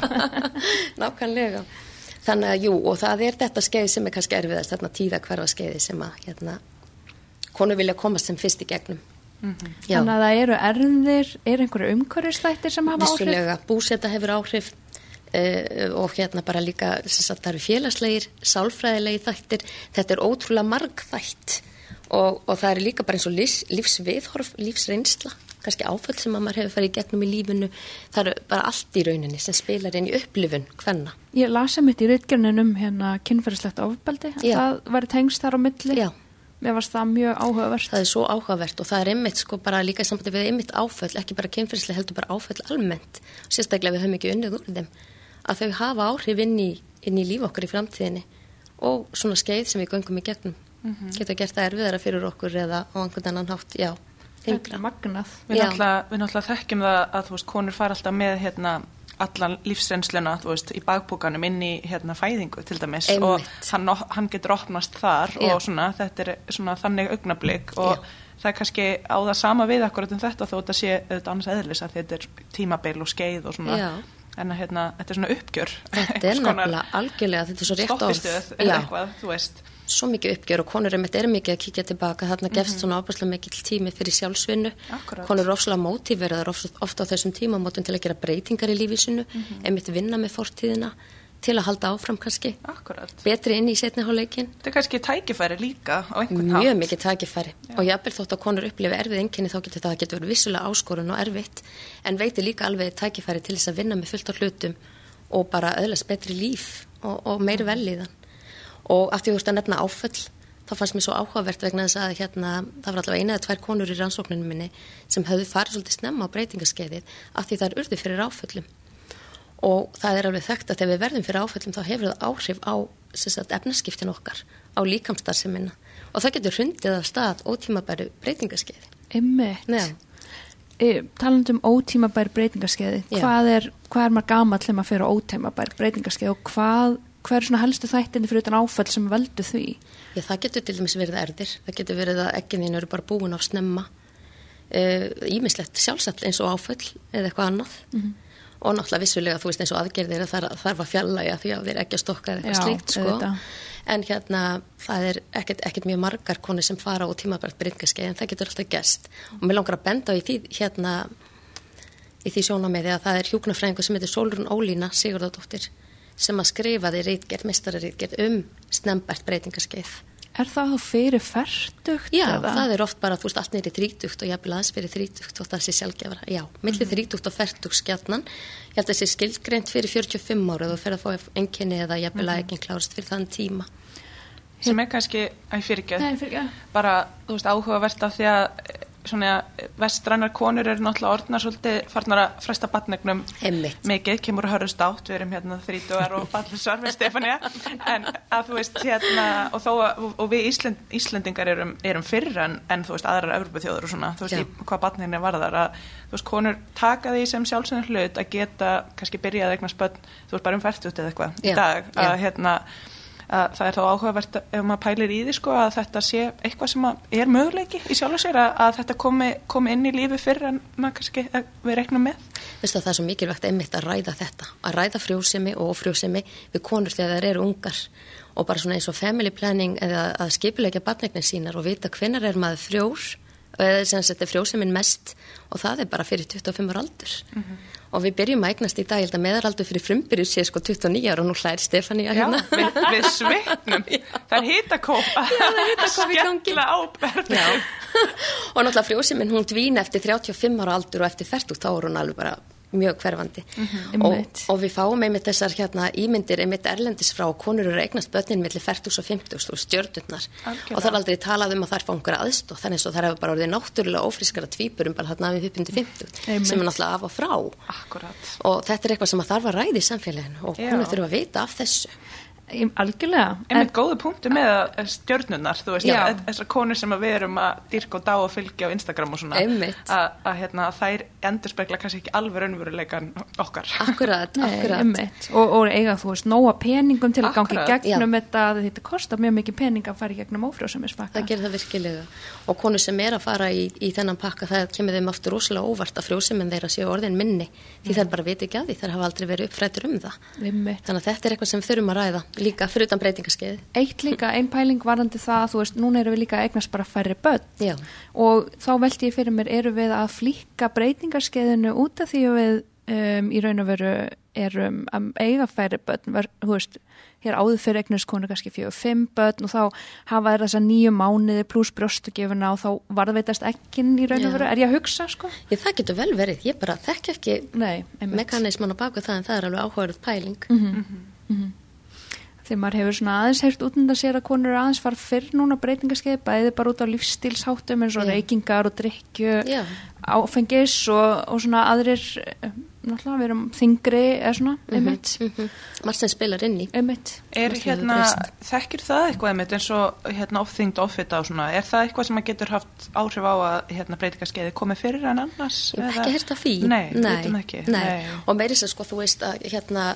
[LAUGHS] nákvæmlega þannig að jú, og það er þetta skeið sem er kannski erfiðast, þarna tíða hverfa skeiði sem að hérna, konur vilja komast sem fyrst í gegnum Já. Þannig að það eru erðir, er einhverju umhverfisþættir sem hafa áhrif? Vissulega, búseta hefur áhrif uh, og hérna bara líka sagt, það eru félagslegir, sálfræðilegi þættir, þetta er ótrúlega margþætt og, og það er líka bara eins og lífs, lífsviðhorf, lífsreynsla kannski áföll sem að maður hefur farið gegnum í lífinu það eru bara allt í rauninni sem spilar inn í upplifun hvenna. Ég lasa mitt í rytgernin um hérna kynferðislegt ofbeldi. Það væri tengst þar á milli. Já. Mér varst það mjög áhugavert. Það er svo áhugavert og það er einmitt sko bara líka í sambandi við einmitt áföll, ekki bara kynferðislega heldur bara áföll almennt, sérstaklega við höfum ekki unnið úr þeim, að þau hafa áhrif inn í, inn í líf okkar í framtíðinni og svona skeið sem við göngum í gegnum geta gert það erfiðara fyrir okkur eða á einhvern annan hátt, já, Þetta er magnað. Við náttúrulega, þekkjum það að þú veist, konur fara alltaf með hérna allan lífsreynsluna, þú veist, í bakbúkanum inn í hérna fæðingu til dæmis Einmitt. og hann, hann getur opnast þar Já. og svona, þetta er svona þannig augnablík og Já. það er kannski á það sama við akkurat um þetta þó þetta sé auðvitað annars eðlis að þetta er tímabil og skeið og svona Já. En að hérna, þetta er svona uppgjör. Þetta [LAUGHS] er nefnilega algjörlega, þetta er svo rétt orð. eitthvað, svo mikið uppgjör og konur er mikið að kíkja tilbaka. Þarna gefst svona ábærslega mikið tími fyrir sjálfsvinnu. Akkúrat. konur eru ofslega mótíverðar ofta, á þessum tímamótum til að gera breytingar í lífi sinu einmitt vinna með fortíðina til að halda áfram kannski. Akkurat. betri inn í setniháleikin Þetta er kannski tækifæri líka á mjög hátt. mikið tækifæri. Og jafnvel þótt að konur upplifi erfið einkenni þá getur það getur verið vissulega áskorun og erfitt. En veitir líka alveg tækifæri til þess að vinna með fullt af hlutum og bara öðlast betri líf og, og meiri velíðan og af því þú ert að nefna áföll þá fannst mér svo áhugavert vegna þess að hérna, það var allavega eina eða tvær konur í rannsókninu minni sem höfðu farið svolítið snemma á breytingaskeiðið af því það er urði fyrir áföllum og það er alveg þekkt að þegar við verðum fyrir áföllum þá hefur það áhrif á sagt, efnaskiptin okkar, á líkamstarfseminna og það getur hrundið af stað ótímabæru breytingaskeiði. Já. E, talandi um ótímabær breytingarskeiði, Já. hvað er, hvað er maður gamall þegar maður fyrir ótímabær breytingarskeiði og hvað, hvað er svona helstu þættinni fyrir utan áfall sem veldu því? Já, það getur til dæmis verið erðir, það getur verið að ekkin þín eru bara búin á snemma, ímislegt sjálfsagt eins og áföll eða eitthvað annað og náttúrulega vissulega þú veist eins og aðgerðir að það þarf að fjallæga því að þeir ekki að stokka eitthvað Já, slíkt sko. auðvitað. En hérna það er ekkert, ekkert mjög margar konur sem fara á tímabært breytingaskeið en það getur alltaf gest og mér langar að benda á í því hérna í því sjónameði að það er hjúknarfræðingur sem heitir Solrún Ólína Sigurðardóttir sem að skrifaði rítgerð, mestari um snembært breytingaskeið. Er það þá fyrir færtugt? Já, eða? það er oft bara, þú veist, allt neyri þrítugt og jafnvel aðeins fyrir þrítugt og það sé sjálfgefara. Já, millir Mhm. þrítugt og færtugt skjarnan. Ég held að það sé skildgreint fyrir 45 ára og fer að fá enginni eða jafnvel Mhm. að ekki klárast fyrir þann tíma. sem er kannski, að ég fyrir ekki fyrir bara, þú veist, áhugavert af því að svona vestrænar konur eru náttúrulega orðnar svolítið farnar að fresta batnegnum mikið, kemur að hörust átt við erum hérna þrítugar og ballisar með Stefania. En að þú veist hérna og, þó, að- og við Íslend, Íslendingar erum, erum fyrir en, en þú veist aðrar Evropaþjóður og svona, þú veist, í, hvað batnegni varðar að þú veist, konur taka því sem sjálfsögnar hlut að geta kannski byrjað eignar spönn, þú veist, bara um færtut eða eitthvað í dag, að hérna að það er þá áhugavert ef maður pælir í því sko að þetta sé eitthvað sem er möguleiki í sjálf og sér að, að þetta komi, komi inn í lífi fyrir en maður kannski við reiknum með. Vistu að það er svo mikilvægt einmitt að ræða þetta, að ræða frjósemi og frjósemi við konur þegar þeir eru ungar og bara svona eins og family planning eða að skipilegja batnegnin sínar og vita hvenar er maður frjór eða sem þetta er frjóseminn mest og það er bara fyrir 25 ára aldur mm -hmm. Og við byrjum að eignast í dag, ég held að meðaraldur fyrir frumbyrju sé sko 29 ára og nú hlæðir Stefani að hérna. Já, við, við sveitnum, [LAUGHS] það er hitakóp. Að skella áberð. [LAUGHS] og náttúrulega frjóseminn hún dvína eftir 35 ára aldur og eftir 40 þá er hún alveg bara mjög hverfandi. Mm -hmm. og, og við fáum einmitt þessar hérna, ímyndir einmitt erlendis frá og konur eru eignast börnin millir 40 og 50 og stjörnurnar. Og það er aldrei talað um að það er fangur aðstóð þannig að það hefur bara orðið náttúrulega ófrískara tvípurum bara hérna við uppindu 50 sem er náttúrulega af og frá. Akkurat. og þetta er eitthvað sem að þarf að ræði í samfélaginu og konur þurfa að vita af þessu Algjörlega. Einmitt góðu punktu með stjörnunar, þú veist, að, þessar konur sem við erum að dyrka og dá og fylgja á Instagram og svona, að hérna, þær endur spekla kannski ekki alveg raunveruleikan okkar. Akkurat, [LAUGHS] Nei, akkurat. Og, og eiga, þú veist, nóga peningum til að gangi gegnum Já. þetta, þetta kostar mjög mikið pening að fara gegnum ófrjóðsumisfakka. Það gerir það virkilega. Og konur sem er að fara í, í þennan pakka, það kemur þeim aftur rosalega óvart að frjóðsuminn þeirra séu orðin minni, því mm. þær bara viti ekki að því, þær hafa aldrei verið uppfrættur um það. Þannig að þetta er eitthvað sem þurfum að ræða líka fyrir utan breytingaskeið. Eitt líka, einn pæling varandi það, þú veist, núna erum við líka eignast bara færri börn Já. og þá veldi ég fyrir mér, eru við að flíka breytingaskeiðinu út af því að við um, í raun og veru erum að eiga færri börn, þú veist, hér áður fyrir eignast konu kannski fjögur, fimm börn og þá hafa þeir þessa nýju mánuði pluss brjóstugjöfuna og þá varðveitast ekkin í raun og veru, er ég að hugsa sko? Ég, það getur vel verið, ég bara þekk ekki mekanisman á baku það en það er alveg áhugaverð pæling. Mm -hmm. Mm -hmm þegar maður hefur svona aðeins heilt útnanda sér að konur er aðeins fara fyrr núna breytingarskeið bæði bara út á lífstílsháttum eins og yeah. reykingar og drikju yeah. áfengis og, og svona aðrir eh, náttúrulega við erum þingri eða svona, mm -hmm, mm -hmm. margt sem spilar inn í emitt er hérna, þekkir það eitthvað emitt eins og hérna ofþyngd ofita og svona er það eitthvað sem að getur haft áhrif á að hérna breytingarskeiði komið fyrir en annars? Ég hef ekki hérst af því Nei, Nei. Ekki. Nei. Nei. og meirins að sko þú veist að hérna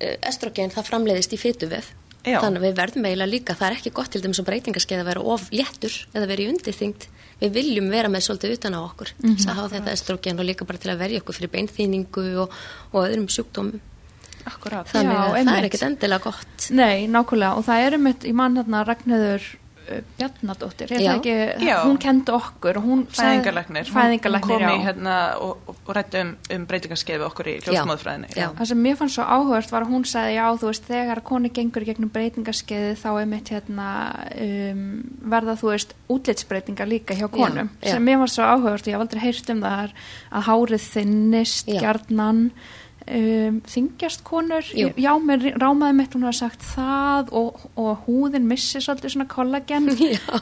estrogen það framleiðist í fytuvef þannig að við verðum eiginlega líka það er ekki gott til að breytingarskeið að vera of léttur eða vera í undirþyngd. Við viljum vera með svolítið utan á okkur mm -hmm. að hafa þetta estrogen og líka bara til að verja okkur fyrir beinþýningu og, og öðrum sjúkdómum. Akkurát. þannig að Já, það er ekkit endilega gott. Nei, nákvæmlega. Og það er eitt í mann hérna Ragnæður Bjarnadóttir, hún kendi okkur fæðingarlegnir hún kom í hérna og, og, og rætti um, um breytingarskeiðu okkur í ljósmóðfræðinni það sem mér fannst svo áhugast var að hún sagði já þú veist þegar koni gengur gegnum breytingarskeiðu þá er mitt hérna um, verða þú veist útlitsbreytingar líka hjá konum. já, já. sem mér fannst svo áhugast og ég haf aldrei heyrst um það að hárið þinnist gjarnan Um, þingjast konur Jú. já, mér rámaði mitt hún hafa sagt það og, og húðin missi svolítið svona kollagen [LAUGHS] uh,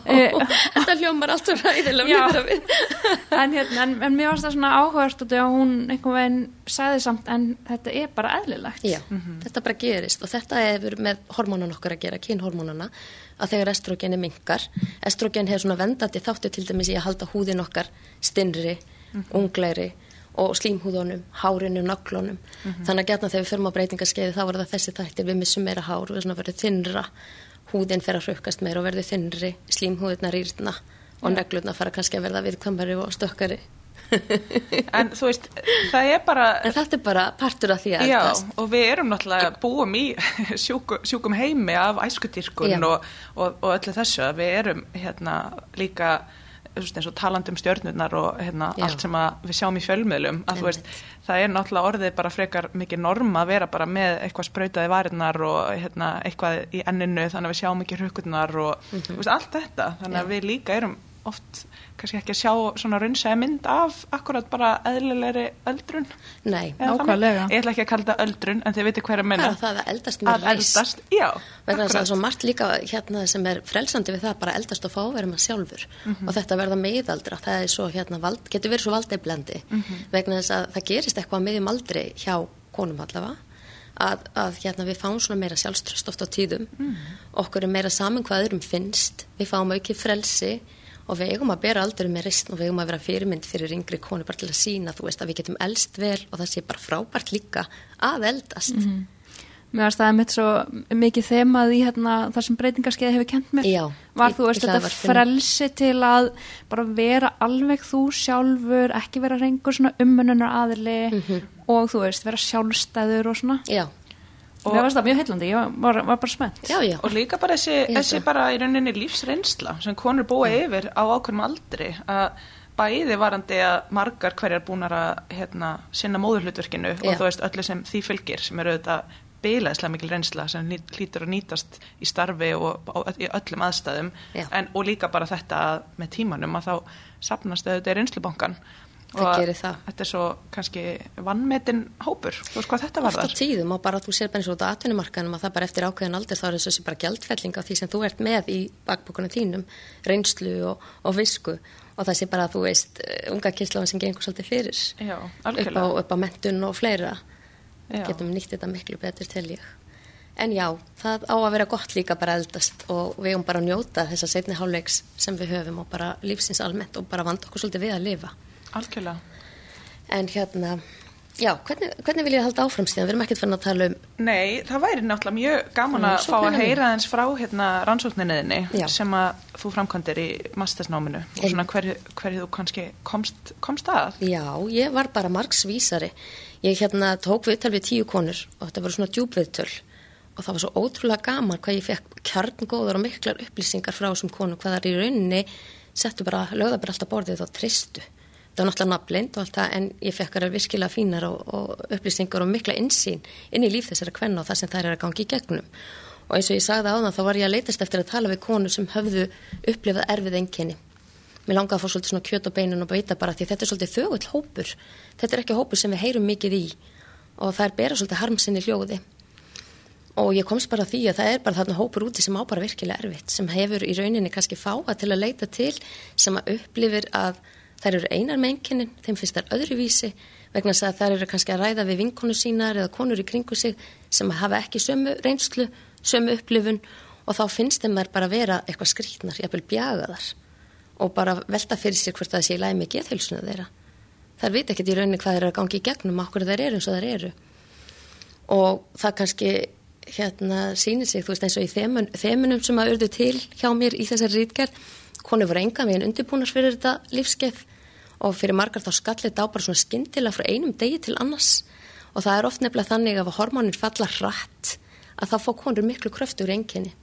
[LAUGHS] þetta hljómar alltaf ræðilega [LAUGHS] en, hérna, en, en mér varst það svona áhugast og hún einhvern veginn sagði samt en þetta er bara eðlilegt mm -hmm. þetta bara gerist og þetta hefur með hormónan okkar að gera, kynhormónana að þegar estrogeni mingar estrogen hefur svona vendandi þáttu til dæmis í að halda húðin okkar stinnri, mm -hmm. ungleiri og slímhúðunum, hárinu, naglunum. Mm -hmm. þannig að getna þegar við förum á breytingarskeiði þá var það þessi þættir, við missum meira hár við verðum þinnra, húðin fer að hrökkast meira og verður þinnri, slímhúðuna rýrna og negluna fara kannski að verða viðkvamari og stökkari. [LAUGHS] En þú veist, það er bara En þetta er bara partur af því að Já, og við erum náttúrulega búum í [LAUGHS] sjúku, sjúkum heimi af æskutýrkun og, og, og öllu þessu að við erum hérna líka eins og talandum stjörnurnar og hérna, allt sem við sjáum í fjölmiðlum að veist, það er náttúrulega orðið bara frekar mikið norma að vera bara með eitthvað sprautaði varinnar og hérna, eitthvað í enninu þannig að við sjáum ekki hrukurnar og mm -hmm. veist, allt þetta. Þannig að við líka erum oft kannski ekki að sjá svona raunsæði mynd af akkurat bara eðlilegri öldrun. Nei, nákvæmlega. Ég ætla ekki að kalla það öldrun en þið veitir hverja minna Það er eldast með reist Já, vegna þess að það er svo margt líka hérna sem er frelsandi við það bara eldast og fá að vera maður sjálfur. Mm -hmm. og þetta verða meðaldra það svo, hérna, vald, getur verið svo valdeflendi mm -hmm. vegna þess að það gerist eitthvað meðjum aldrei hjá konum allavega að, að hérna, við fáum svona meira sjálfströst oft á tíðum. Mm -hmm. okkur er meira saman hvað öðrum finnst. Við fáum aukið frelsi og við eigum að bera aldrei með rist og við eigum að vera fyrirmynd fyrir yngri konu bara til að sína þú veist að við getum eldst vel og það sé bara frábært líka að eldast. Mm -hmm. mér varst það mitt svo mikið þemað í hérna, það sem breytingarskeiði hefur kent mér. Já, var þú veist þetta frelsi til að bara vera alveg þú sjálfur ekki vera reyngur svona umönnunar aðili Mhm. og þú veist vera sjálfstæður og svona. Já, mér varst það mjög heillandi, ég var, var bara spennt já, já. Og líka bara þessi, þessi bara í rauninni lífsreynsla sem konur búa yfir á ákveðnum aldri að bæði varandi að margar hverjar búnar að hérna, sinna móðurhlutverkinu og Já. þú veist öllu sem því fylgir sem eru auðvitað bilaðislega mikil reynsla sem hlý- hlýtur að nýtast í starfi og á, í öllum aðstæðum Já. en, og líka bara þetta að með tímanum að þá sapnast auðvitað í reynslubankan Það gerir það. þetta er svo kannski vannmetin hópur, þú veist hvað þetta var Oft á tíðum og bara þú sér bara eins og út á atvinnumarkanum að það bara eftir ákveðin aldur þá er þessi bara gjaldfelling á því sem þú ert með í bakbókunum þínum, reynslu og, og visku. Og það sé bara að þú veist eh, unga kynslan sem gengur svolítið fyrir. Já, upp á, upp á mentun og fleira. Já. getum nýtt þetta miklu betur til ég. En já, það á að vera gott líka bara eldast og við um bara að njóta þessa setni hálfleiks sem við höfum og bara lífsins almennt og bara vanda okkur svolítið við að lifa Algjörlega en hérna, já, hvernig, hvernig vil ég halda áfram síðan, við erum ekkert fann að tala um Nei, það væri náttúrulega mjög gaman að fá að heyra eins frá hérna, rannsókninniðinni sem að þú framkvæmdir í mastersnáminu og svona hverju, hverju þú kannski komst, komst að. Já, ég var bara margsvísari. Ég hérna tók viðtal við tíu konur og þetta voru svona djúbviðtöl og það var svo ótrúlega gaman hvað ég fekk kjarngóðar og miklar upplýsingar frá þessum konum, hvað það er í rauninni settu bara, lögða bara alltaf borðið og tristu. Það var náttúrulega nafnlind og allt það en ég fekk þar virkilega fínar og, og upplýsingar og mikla insýn inn í líf þessara kvenna og það sem þær er að gangi í gegnum. Og eins og ég sagði áðan þá var ég að leitast eftir að tala við konur sem höfðu upplifað erfið einkenni. Mér langaði að fá svolítið svona kjöt og beinin og beita bara því þetta er svolítið þögull hópur. Þetta er ekki hópur sem við heyrum mikið í og það er bera svolítið harmsinni hljóði. Og ég komst bara því að það er bara þarna hópur úti sem á bara virkilega erfitt sem hefur í rauninni kannski fáa til að leita til sem að upplifir að þær eru einar með einkennin, þeim finnst þær öðruvísi vegna þess að þær eru kannski að ræða við vinkonu sínar eða konur í kringu sig sem hafa ekki sömu reynslu, sömu upplifun og þá finnst þeim þær bara vera eitthvað skrítnar, jafnvel bjagaðar og bara velta fyrir sér hvort það sé í lægi með geðhilsuna þeirra. Þær veit ekkert í rauninni hvað þeir eru að gangi í gegnum, okkur þeir eru eins og þeir eru. Og það kannski hérna sýnir sig, þú veist eins og í þemun, þemunum sem að urðu til hjá mér í þessari rítgerð, konur voru enga veginn undirbúnar fyrir þetta lífskeið og fyrir margar þá skallið þetta á bara svona skyndilega frá einum degi til annars. Og það er oft nefnilega þannig að hormónir falla hratt að þá fá konur miklu kröftur enginni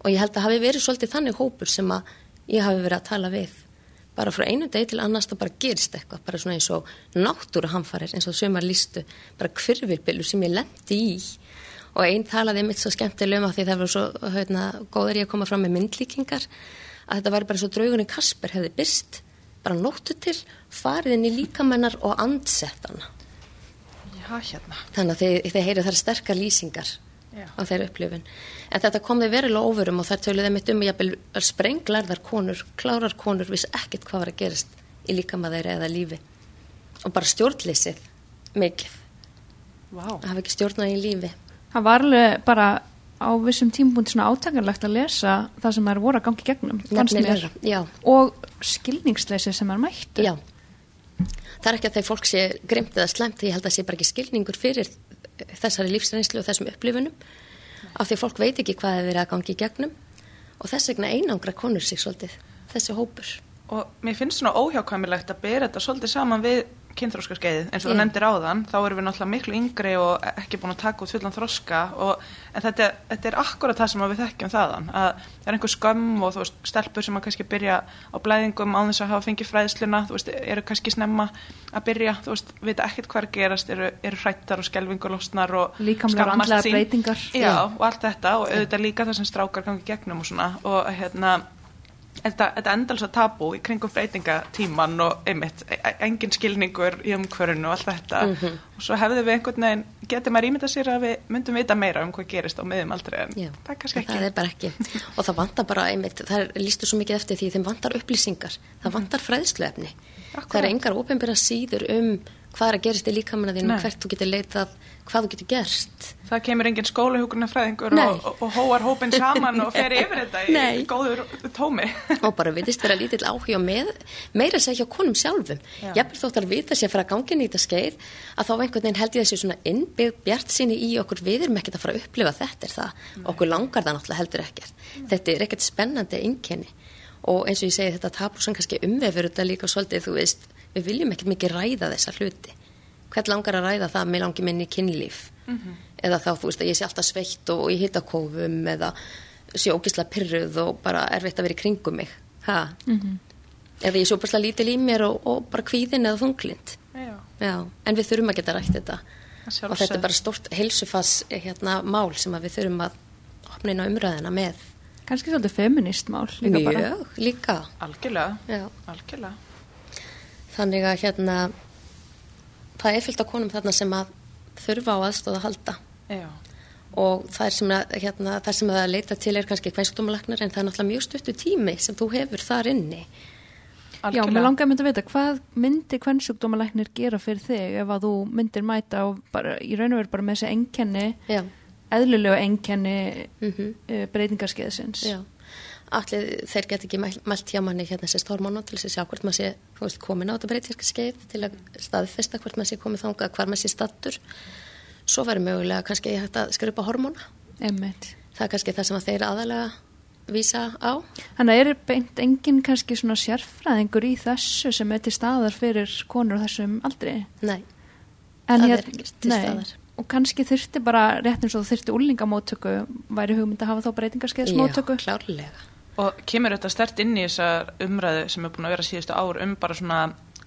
og ég held að hafi verið svolítið þannig hópur sem að ég hafi verið að tala við. Bara frá einu degi til annars það bara gerist eitthvað bara svona eins og náttúru hamfarir eins og sömar lístu, bara kvirvilbilu sem ég lendi í. Og einn talaði mitt svo skemmtilegum af því það var svo hérna, góður ég að koma fram með myndlíkingar að þetta væri bara svo draugurinn Kasper hefði byrst, bara nóttu til farið inn í líkamennar og andsett hana Já, hérna. þannig að þið, þið heyrið þar sterkar lýsingar Já. á þeirra upplifun en þetta kom þið verilega óverum og þær töluði mitt um jafnvel sprenglarðar konur klárar konur viss ekkert hvað var að gerast í líkama þeirra eða lífi og bara stjórnleysið mikið, Vá. að hafa ekki stjórnað í lífi Það var alveg bara á vissum tímpunkt svona átakanlegt að lesa það sem er voru að gangi gegnum, mér. Og skilningsleysi sem er mættu. já það er ekki að þegar fólk sé grimt eða slemt því ég held að sé bara ekki skilningur fyrir þessari lífsreynslu og þessum upplifunum af því að fólk veit ekki hvað er verið að gangi í gegnum og þess vegna einangra konur sig svolítið, þessi hópur Og mér finnst svona óhjákvæmilegt að bera þetta svolítið saman við kynþróskaskeiðið eins og þú Já. nefndir áðan, þá erum við náttúrulega miklu yngri og ekki búin að taka út fullan þroska og, en þetta, þetta er akkurat það sem við þekkjum þaðan, að það er einhver skömm og þú veist, stelpur sem að kannski byrja á blæðingum á þess að hafa fengið fræðsluna þú veist, eru kannski snemma að byrja þú veist, vita ekkert hvað er gerast eru, eru hrættar og skelvingulosnar og andlegar sín. breytingar. Já, Já. og allt þetta og auðvitað líka það sem strákar gangi gegnum og svona og hérna þetta, þetta endalsa tabú í kringum breytingatíman og einmitt, e- e- engin skilningur í umhverfinu og allt þetta. Mhm. og svo hefðu við einhvern veginn, getur maður ímynda sér að við myndum vita meira um hvað gerist á miðum aldrei en Já, það er kannski ekki. Það er bara ekki. Og það vantar bara einmitt, það er lístu svo mikið eftir því þeim vantar upplýsingar, það vantar fræðsluefni. Það er engar ópenbæra síður um hvað er að gerist í líkamanna þínum, hvert þú getur leitað, hvað þú getur gerst. Það kemur engin skólahjúkunarfræðingur Nei. og, og hóar hópin saman og fer yfir þetta í Nei. góður tómi. [LAUGHS] og bara viðist vera lítill áhuga með, meira segja hjá konum sjálfum. Já. Jafnvel þótt að vita sér að gangin í þetta skeið að þá einhvern veginn held ég þessi svona innbyggð bjart síni í okkur við erum ekkert að fara að upplifa þetta er það. Okkur langar það náttúrulega heldur ekkert. Þetta er ekkert spennandi einkenni og eins og ég segi þetta tapur sem kannski umvefur þetta líka svolítið þú veist, við viljum ekkert mikið ræða þessa hluti. Hvern langar að ræða það? Að mér langi minni kynlíf. Eða þá þú veist að ég sé alltaf sveitt og í hittakófum eða sé ógislega pyrruð og bara erfitt að vera í kringum mig. Ha? eða ég sé ógislega lítil í mér og, og bara kvíðin eða þunglind en við þurfum að geta rætt þetta. Og þetta er bara stórt heilsufass hérna, mál sem við þurfum að opna inn á umræðina með. Kannski svolítið feminist mál líka bara. Mjög líka. Algjörlega, algjörlega. þannig að hérna það er fyllt af konum þarna sem að þurfa á aðstóða að halda. Já, og það er sem að, hérna, það sem að leita til er kannski kvænskutómalagnar en það er náttúrulega mjög stuttu tími sem þú hefur þar inni. Já, algjörlega. mér langar að mynda að vita, hvað myndi kvennsjúkdómalæknir gera fyrir þig ef að þú myndir mæta og bara, í raun og veru bara með þessi enkenni, Já, eðlulegu enkenni mhm. uh, breytingarskeiðsins. Já, allir þeir get ekki mælt, hjá manni hérna sérst hormónu til þess að sjá hvort maður sé veist, komin á þetta breytirska skeið til að staðfesta hvort maður sé komið þangað, hvar maður sé stattur. Svo verður mögulega kannski hægt að skrifa hormóna. Einmitt. Það er kannski það sem að þeir aðalega vísa á. Þannig að er beint engin kannski svona sérfræðingur í þessu sem er til staðar fyrir konur á þessum aldri? Nei, En Það hér- er ekki til nei. staðar. Og kannski þurfti bara, rétt eins og þurfti úlingamóttöku, væri hugmynd að hafa þá breytingarskeiðsmóttöku? já, klárlega. Og kemur þetta stert inn í þessar umræðu sem er búin að vera síðustu ár um bara svona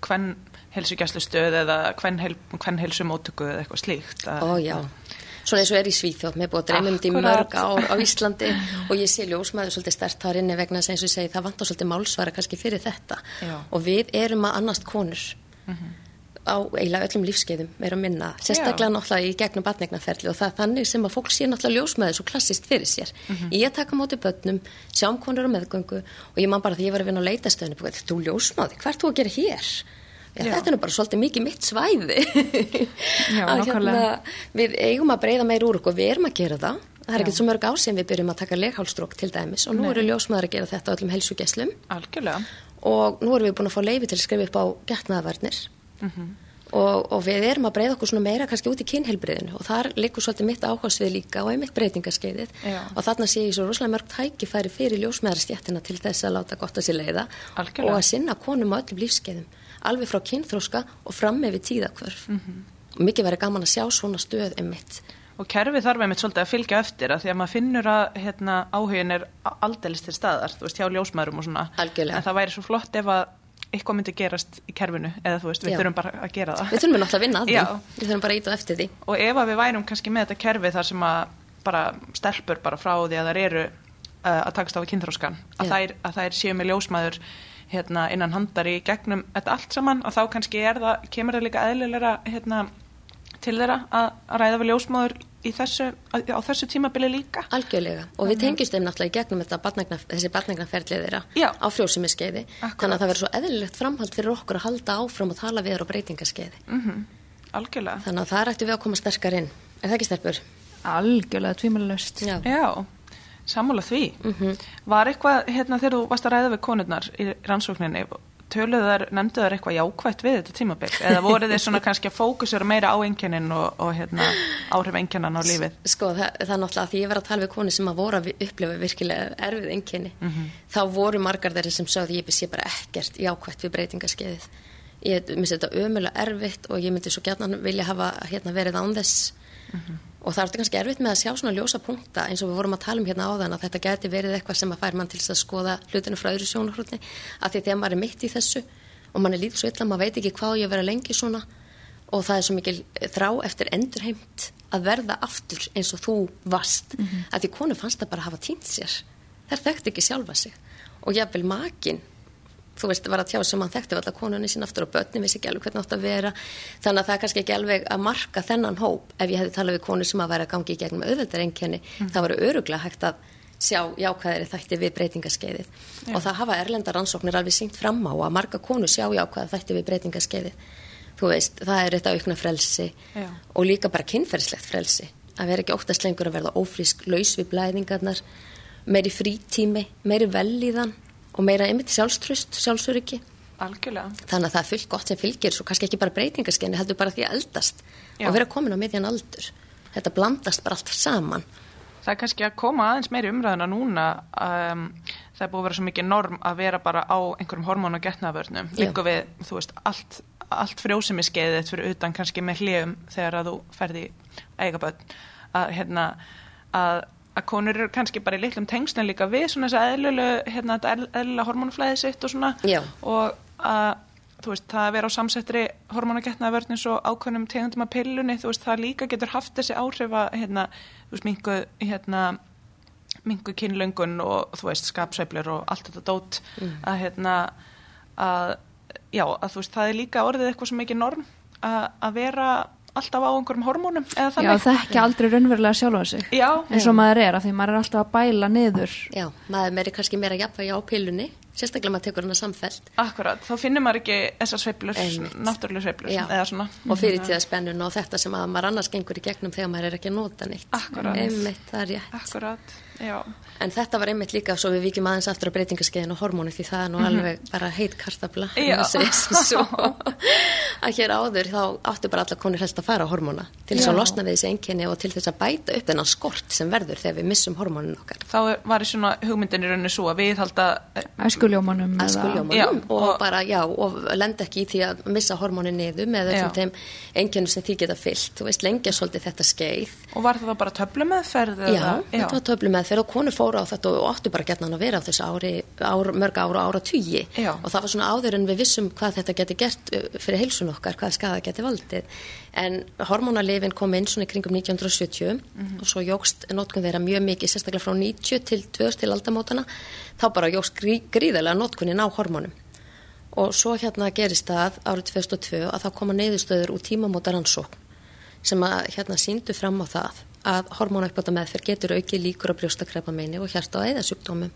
hvern helsugjæslustöð eða hvern, hel, hvern helsumóttöku eða eitthvað slíkt. Ó já, svona eins og er í Svíþjóð, mér er búið að dreyma um þetta í Akkúrat. mörg ár á Íslandi [LAUGHS] og ég sé ljósmaður svolítið stert þar inni vegna þess að eins og ég segi það vantar svolítið málsvara kannski fyrir þetta Já. og við erum að annast konur á eiginlega öllum lífskeiðum að minna, sérstaklega náttúrulega í gegnum batningnaferli og það er þannig sem að fólk sé náttúrulega ljósmaður svo klassist fyrir sér ég taka móti börnum, sjá um konur á meðgöngu og ég man bara því ég var að vinna á leitastöðinu þú ljósmaður, hvað ert þú að gera hér? Já, Já. þetta er nú bara svolítið mikið mitt svæði [LAUGHS] Já, að nákvæmlega. við eigum að breyða meir úr okkur, við erum að gera það það er ekkert svo mörg ár sem við byrjum að taka leghálstrók til dæmis og nú Nei. eru ljósmaður að gera þetta á öllum helsugeslum Algjörlega. og nú erum við búin að fá leifi til að skrifa upp á getnaðavarnir og, og við erum að breyða okkur svona meira kannski út í kynhelbriðinu og þar liggur svolítið mitt áhersfið líka og einmitt breytingaskeiðið Já. og þarna sé ég svo rosalega mörg tækifæri fyrir ljósmaðarstjættina til þess að láta gott að sér leiða Algjörlega. og að sinna konum á öllum lífskeiðum alveg frá kynþróska og fram með við tíðakvörf og mikið verið gaman að sjá svona stöð einmitt Og kerfið þarf einmitt svolítið að fylgja eftir að því að maður finnur að hérna, áhugin er aldeilis til staðar, þú veist, hjá ljósmaðurum og svona. Algjörlega. En það væri svo flott ef að eitthvað myndi gerast í kerfinu eða þú veist, við Já. þurfum bara að gera það. Við þurfum náttúrulega að vinna að því. Já. Við þurfum bara að íta eftir því. Og ef að við værum kannski með þetta kerfi þar sem að bara stelpur bara frá því að þær eru uh, að takast á við kynþróskan, að, Já. þær, að þær séu með ljósmaður hérna, innan handar í gegnum þetta allt saman og þá kannski er það, kemur það líka eðlilega hérna, til þeirra að, ræða við ljósmaður í þessu, á, á þessu tímabili líka. Algjörlega. Og við tengjumst þeim náttúrulega í gegnum þetta barnagna, þessi barnagnarferðlið þeirra Já. á frjósumiskeiði. Þannig að það verður svo eðlilegt framhald fyrir okkur að halda áfram og tala við þér á breytingaskeiði. Mm Algjörlega. Þannig að það ættu við að koma sterkar inn. Er það ekki sterkur? Algjörlega tvímælust. Já. Já, sammála því. Var eitthvað, hérna, þegar þú varst að ræða við konurnar í rannsókninni, töluðu þær, nefndu þær eitthvað jákvætt við þetta tímabil? Eða voru þeir svona kannski að fókusera meira á einkennin og, og hérna, áhrif einkennan á lífið? Sko, það, það er náttúrulega að því ég var að tala við konu sem að voru að upplifa virkilega erfið einkenni. Þá voru margar þeirri sem sögðu ég sé bara ekkert jákvætt við breytingaskeiðið. Ég myndi þetta ömulega erfitt og ég myndi svo gætna vilja hafa hérna, verið án þess. Og það er kannski erfitt með að sjá svona ljósa punkta eins og við vorum að tala um hérna áðan að þetta geti verið eitthvað sem að fær mann til að skoða hlutinu frá öðru sjónarhróttni að því þegar maður er mitt í þessu og mann er lítið svo illa, maður veit ekki hvað ég vera lengi svona og það er svo mikil þrá eftir endurheimt að verða aftur eins og þú vast að því konu fannst það bara að hafa týnt sér. Þær þekkti ekki sjálfa sig. Og jafnvel makin þú veist, var að tjá sem hann þekkti alltaf konunni sín aftur og börnin vissi ekki alveg hvernig átt að vera. Þannig að það er kannski ekki alveg að marka þennan hóp. Ef ég hefði talað við konu sem að vera að gangi í gegnum auðveldar einkenni, það var öruglega hægt að sjá jákvæðari þætti við breytingaskeiðið. Og það hafa erlenda rannsóknir alveg sínt fram á að marga konu sjá jákvæða þætti við breytingaskeiðið. Þú veist, það er þetta aukna frelsi Já. og líka bara kynferðislegt frelsi. Að vera ekki óttast lengur að verða ófrísk laus við blæðingarnar meiri frítími, meiri velíðan og meira einmitt sjálfströst, sjálfsöryggi. Algjörlega. þannig að það er fullt gott sem fylgir svo kannski ekki bara breytingaskenni, heldur bara því að eldast Já. og vera komin á miðjan aldur. Þetta blandast bara allt saman. Það er kannski að koma aðeins meiri umræðuna núna um, það er búið að vera svo mikið norm að vera bara á einhverjum hormón og getnaðvörnum. Líka við, þú veist, allt, allt frjósemi skeiðið fyrir utan kannski með hljum þegar að þú ferði eigaböld að hérna að, að konur eru kannski bara í litlum tengslun líka við svona þess að eðlulegu hérna, þetta eðlulega hormónflæði sitt og svona. Já. og að þú veist, það að vera á samsettri hormonagetnaðvörn eins og ákveðnum tegundum af pillunni, þú veist, það líka getur haft þessi áhrif að, hérna, þú veist, mingu, hérna, mingu kynlöngun og, þú veist, skapsveiflur og allt þetta dót, að, hérna, að, já, að þú veist, það er líka orðið eitthvað sem ekki norm að, að vera alltaf á einhverjum hormónum eða Já, það ekki aldrei raunverulega sjálfa sig Já, eins og maður er, af því maður er alltaf að bæla niður Já, maður meiri kannski meira jafnvægi á pillunni sérstaklega maður tekur hana samfelt akkurat, þá finnir maður ekki þessar sveiflur, Einmitt. náttúrulega sveiflur, Já. eða svona. og fyrirtíðaspennun og þetta sem að maður annars gengur í gegnum þegar maður er ekki að nota neitt Akkúrat. einmitt, það er rétt Akkurat, já. en þetta var einmitt líka svo við vikjum aðeins aftur á breytingaskeiðin og hormónu því það er nú alveg bara heit kartabla. Já. svo [LAUGHS] að hér áður þá áttu bara alla konur helst að fara á hormóna til þess að Já. losna við þessi einkenni og til þess að bæta upp þennan skort sem verður þegar við missum hormónin okkar Þá var í svona hugmyndin í rauninni svo að við halda æskuljómanum að skuljómanum Já, og, og- bara, já, og lenda ekki í því að missa hormónin niður með Já. öllum þeim einkennum sem því geta fyllt. Þú veist, lengja svolítið þetta skeið. Og var það bara töflumeðferð? Já, eða- þetta var töflu með þegar konur fóru á þetta og áttu bara getnan að vera á þessu ári, ár, mörg ára og ára tugi Já. og það var svona áður en við vissum hvað þetta geti gert uh, fyrir heilsun okkar, hvað skada geti valdið. En hormónalifin kom inn svona í kringum 1970 Mhm. og svo jógst notkun þeirra mjög mikið, sérstaklega frá 90 til 2000 til aldamótana, þá bara jógst grí, gríðarlega notkunin á hormónum. Og svo hérna gerist það árið 2002 að það koma neyðustöður úr tímamóta rannsókn sem að hérna síndu fram á það að hormónauppbóta meðferð getur aukið líkur á brjóstakrepa meini og hjarta og eðasjúkdómum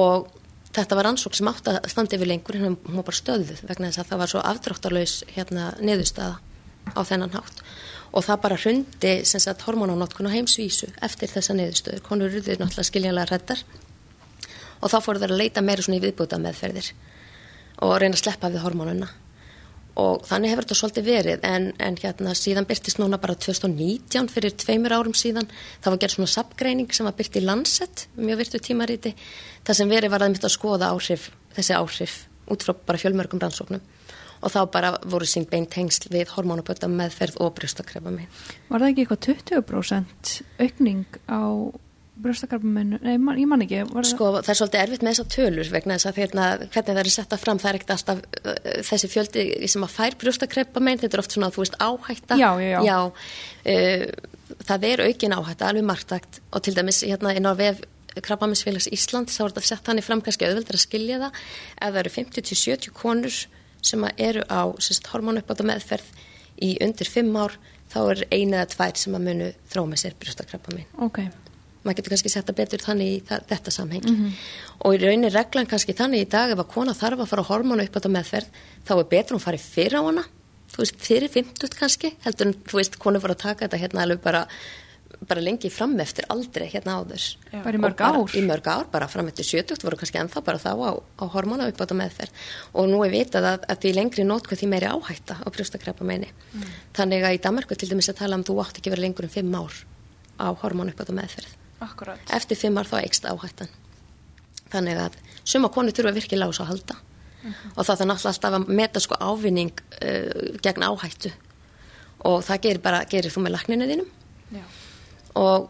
og þetta var rannsókn sem átt að standa yfir lengur en hún var bara stöðuð vegna þess að það var svo afdráttarlaus hérna niðurstaða á þennan hátt. Og það bara hrundi sem sagt hormónanotkun á heimsvísu eftir þessa niðurstöður. Konur eruður náttúrulega skiljanlega reddar og þá fóru þeir að leita meira svona í viðbúta meðferðir og reyna að sleppa við hormónuna og þannig hefur þetta svolítið verið. En, en hérna síðan byrtist núna bara 2019 fyrir tveimur árum síðan það var gerð svona sapgreining sem var byrt í Lancet mjög virtu tímaríti það sem verið var að mitt að skoða áhrif þessi áhrif út frá bara fjölmörgum rannsóknum. Og þá bara voru sín beint tengsl við hormónaböta meðferð og brjóstakrefa minn Var það ekki eitthvað 20% aukning á brjóstakarpuminu? Nei, man, ég man ekki. Sko það er svolítið erfitt með þessar tölur vegna þess að hérna, hvernig það er setta fram það er ekkert alltaf uh, þessi fjöldi sem að fær brjóstakrepa meginn, þetta er oft svona þú veist áhætta Já, já, já. uh, það er aukin áhætta alveg margtakt og til dæmis hérna inn á vef Krabbaminsfélags Ísland þá er þetta sett hann í fram kannski auðveldur að skilja það ef það eru 50-70 konur sem eru á hormónuppbáta meðferð í undir 5 ár þá er eina eða tvær sem að munu þró með sér brjóstakrepa meginn Ok, maður getur kannski setta betur þannig í þetta samhengi. Og í raunin reglan kannski þannig í dag ef að kona þarf að fara á hormónu upp á þetta meðferð þá er betur hún farið fyrir á hana þú veist, fyrir 50 kannski heldur en, þú veist, konu voru að taka þetta hérna alveg bara, bara lengi fram eftir aldrei hérna áður. Já. bara í mörg bara, ár. í mörg ár, bara fram eftir 70 voru kannski ennþá bara þá á, á hormónu upp á þetta meðferð og nú er vitað að, að því lengri nótkuð því meiri áhætta á brjóstakrepa meini þannig að í Danmarku til dæmis að tala um þú átt ekki verið lengur en 5 ár á hormónu upp á þetta meðferð Akkurat. eftir fimm ár þá eikst áhættan. Þannig að suma konu þurfa virkilega á svo að halda. Og það er náttúrulega alltaf að meta sko ávinning uh, gegn áhættu. Og það gerir bara, gerir þú með lakninu þínum. Já. og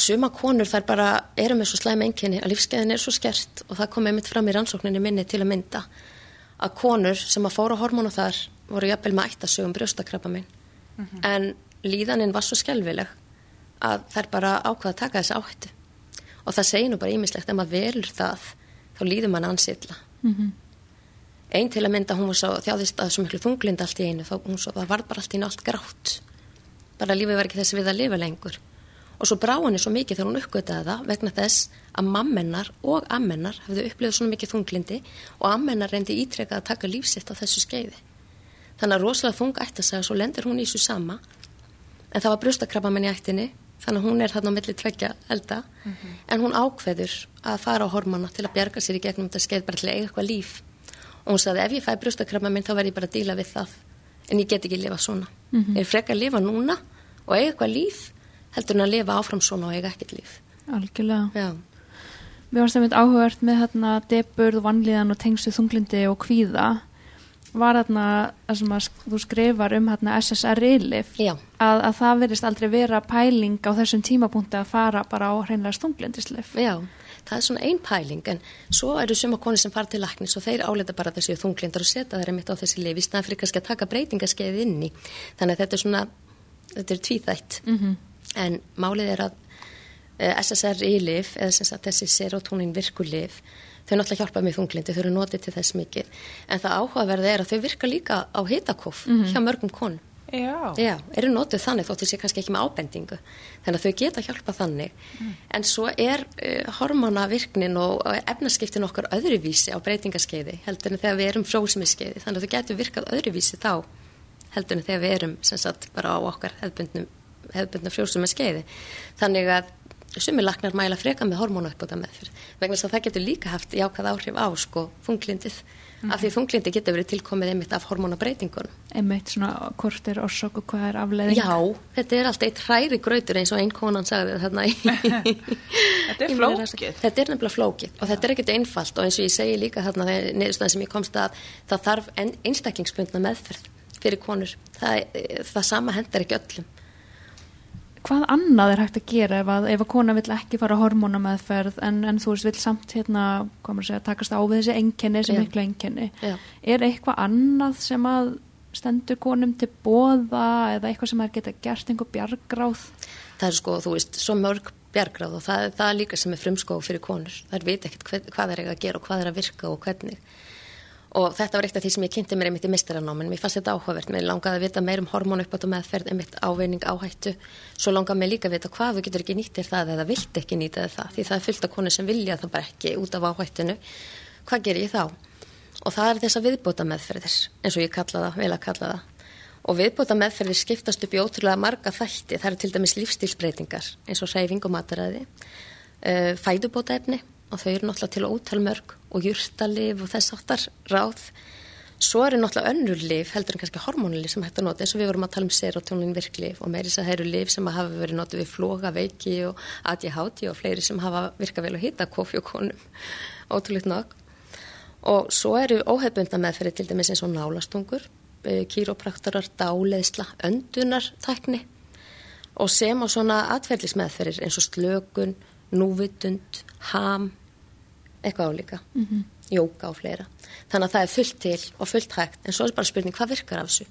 suma konur þær bara eru með svo slæm enginni að lífskeiðin er svo skert og það kom einmitt fram í rannsókninni minni til að mynda að konur sem að fóra hormónu þar voru jafnvel með ættasögum brjóstakrabba minn en líðaninn var svo skelvileg að þær bara ákvaða að taka þessi áhættu. Og það segir nú bara ímislegt ef maður velur það þá líður mann ansilla Mhm. einn til að mynda hún var svo þjáðist að svo miklu þunglind allt í einu þá hún svo, var bara allt í allt grátt. Bara lífið var ekki þessi við að lifa lengur. Og svo brá henni svo mikið þegar hún uppgötaði það vegna þess að mammennar og ammennar hafðu upplifað svona mikið þunglindi og ammennar reyndi ítrekað að taka lífsitt á þessu skeiði. Þannig að rosalega þung ætti að segja svo lendir hún í þessu sama. En það var brjóstakrabba minn í ættinni þannig að hún er þarna á milli tveggja elda. En hún ákveður að fara á hormona til að bjarga sér í gegnum þetta skeið bara til að eiga eitthvað líf. Og hún sagði ef ég fæ brjóstakrabba minn þá verð ég bara að díla við það. En ég get ekki að lifa svona ég er frekar að lifa núna og eiga eitthvað líf heldur en að lifa áfram svona og eiga ekkert líf. Algjörlega. Já, Mér varst það mynd áhugavert með hérna deburð, vanlíðan og tengstu þunglindi og kvíða var sem að þú skrifar um SSRI-lif að, að það verðist aldrei vera pæling á þessum tímapunkti að fara bara á hreinlega þunglindislif. já það er svona ein pæling en svo eru suma konur sem fara til læknis og þeir áleita bara þessi þunglindar og setja þeirra mitt á þessi lif í staðan fyrir kannski að taka breytingaskeið inn í. Þannig að þetta er svona þetta er tvíþætt. Mm en málið er að eh, SSRI-lif eða sem sagt þessi serotonin virkulif þau náttúrulega hjálpa með þunglindi, þau eru notið til þess mikið. En það áhugaverði er að þau virka líka á hitakof hjá mörgum konum. Já. Já, eru notuð þannig þótt þessi kannski ekki með ábendingu. Þannig að þau geta hjálpa þannig. En svo er uh, hormonavirknin og efnaskiptin okkar öðruvísi á breytingaskeiði heldur en þegar við erum frósimiskeiði þannig að þau getur virkað öðruvísi þá heldur en þegar við erum sem sagt bara á okkar hefðbundnum frjósumiskeiði þannig að sumir laknar mæla freka með hormónauppbúta meðferð vegna þess að það getur líka haft jákað áhrif á sko þunglindið af því þunglindi getur verið tilkomið einmitt af hormónabreitingunum Einmitt svona hvort er orsök og hvað er afleðing. Já, þetta er alltaf eitt hræri grautur eins og einn konan sagði í [LAUGHS] Þetta er flókið. Þetta er nefnilega flókið og þetta er ekkert einfalt og eins og ég segi líka þarna niðurstaðan sem ég komst að það þarf einstaklingsbundna meðferð fyrir konur. Það, það sama hendar ekki öllum. Hvað annað er hægt að gera ef að, ef að kona vill ekki fara hormónameðferð en, en þú veist vill samt hérna, segja, takast á við þessi enkenni, þessi Já. miklu enkenni. Já. Er eitthvað annað sem að stendur konum til bóða eða eitthvað sem er geta gert einhver bjargráð? Það er sko, þú veist, svo mörg bjargráð og það er það líka sem er frumskóð fyrir konur. Er veit ekkert hvað, hvað er að gera og hvað er að virka og hvernig. Og þetta var eitt af því sem ég kynnti mér einmitt í mistaranáminn. Mér fannst þetta áhugavert. Mér langaði að vita meir um hormónu uppátt og meðferð, einmitt ávinning, áhættu. Svo langaði mér líka að vita hvað þú getur ekki nýttir það eða vilt ekki nýta það. Því það er fullt af konur sem vilja það bara ekki út af áhættinu. Hvað ger ég þá? Og það er þess að viðbóta meðferðir, eins og ég kalla það, vel að kalla það. Og viðbóta meðferðir skiptast upp í ótrúlega marga þætti. Það eru til dæmis lífstílsbreytingar, eins og hreyfing og mataræði, uh, fædubótaefni og þau eru náttúrulega til ótalmörg og jurtalif og þess áttar ráð. Svo eru náttúrulega önnur lif, heldur en kannski hormónulif sem hægt að nota, eins og við vorum að tala um serotonin virklif og meiri þess að það eru lif sem hafa verið notið við floga, veiki og ADHD og fleiri sem hafa virkað vel að hita kofi og konum, ótrúleitt nokk. Og svo eru óhefbundna meðferði til dæmis eins og nálastungur, kýrópraktorar, dáleðsla, öndunartækni og sem á svona atferðlismeðferðir eins og slökun, núvitund, ham, eitthvað álíka, mm -hmm. jóka og fleira. Þannig að það er fullt til og fullt hægt, en svo er bara spurning hvað virkar af þessu.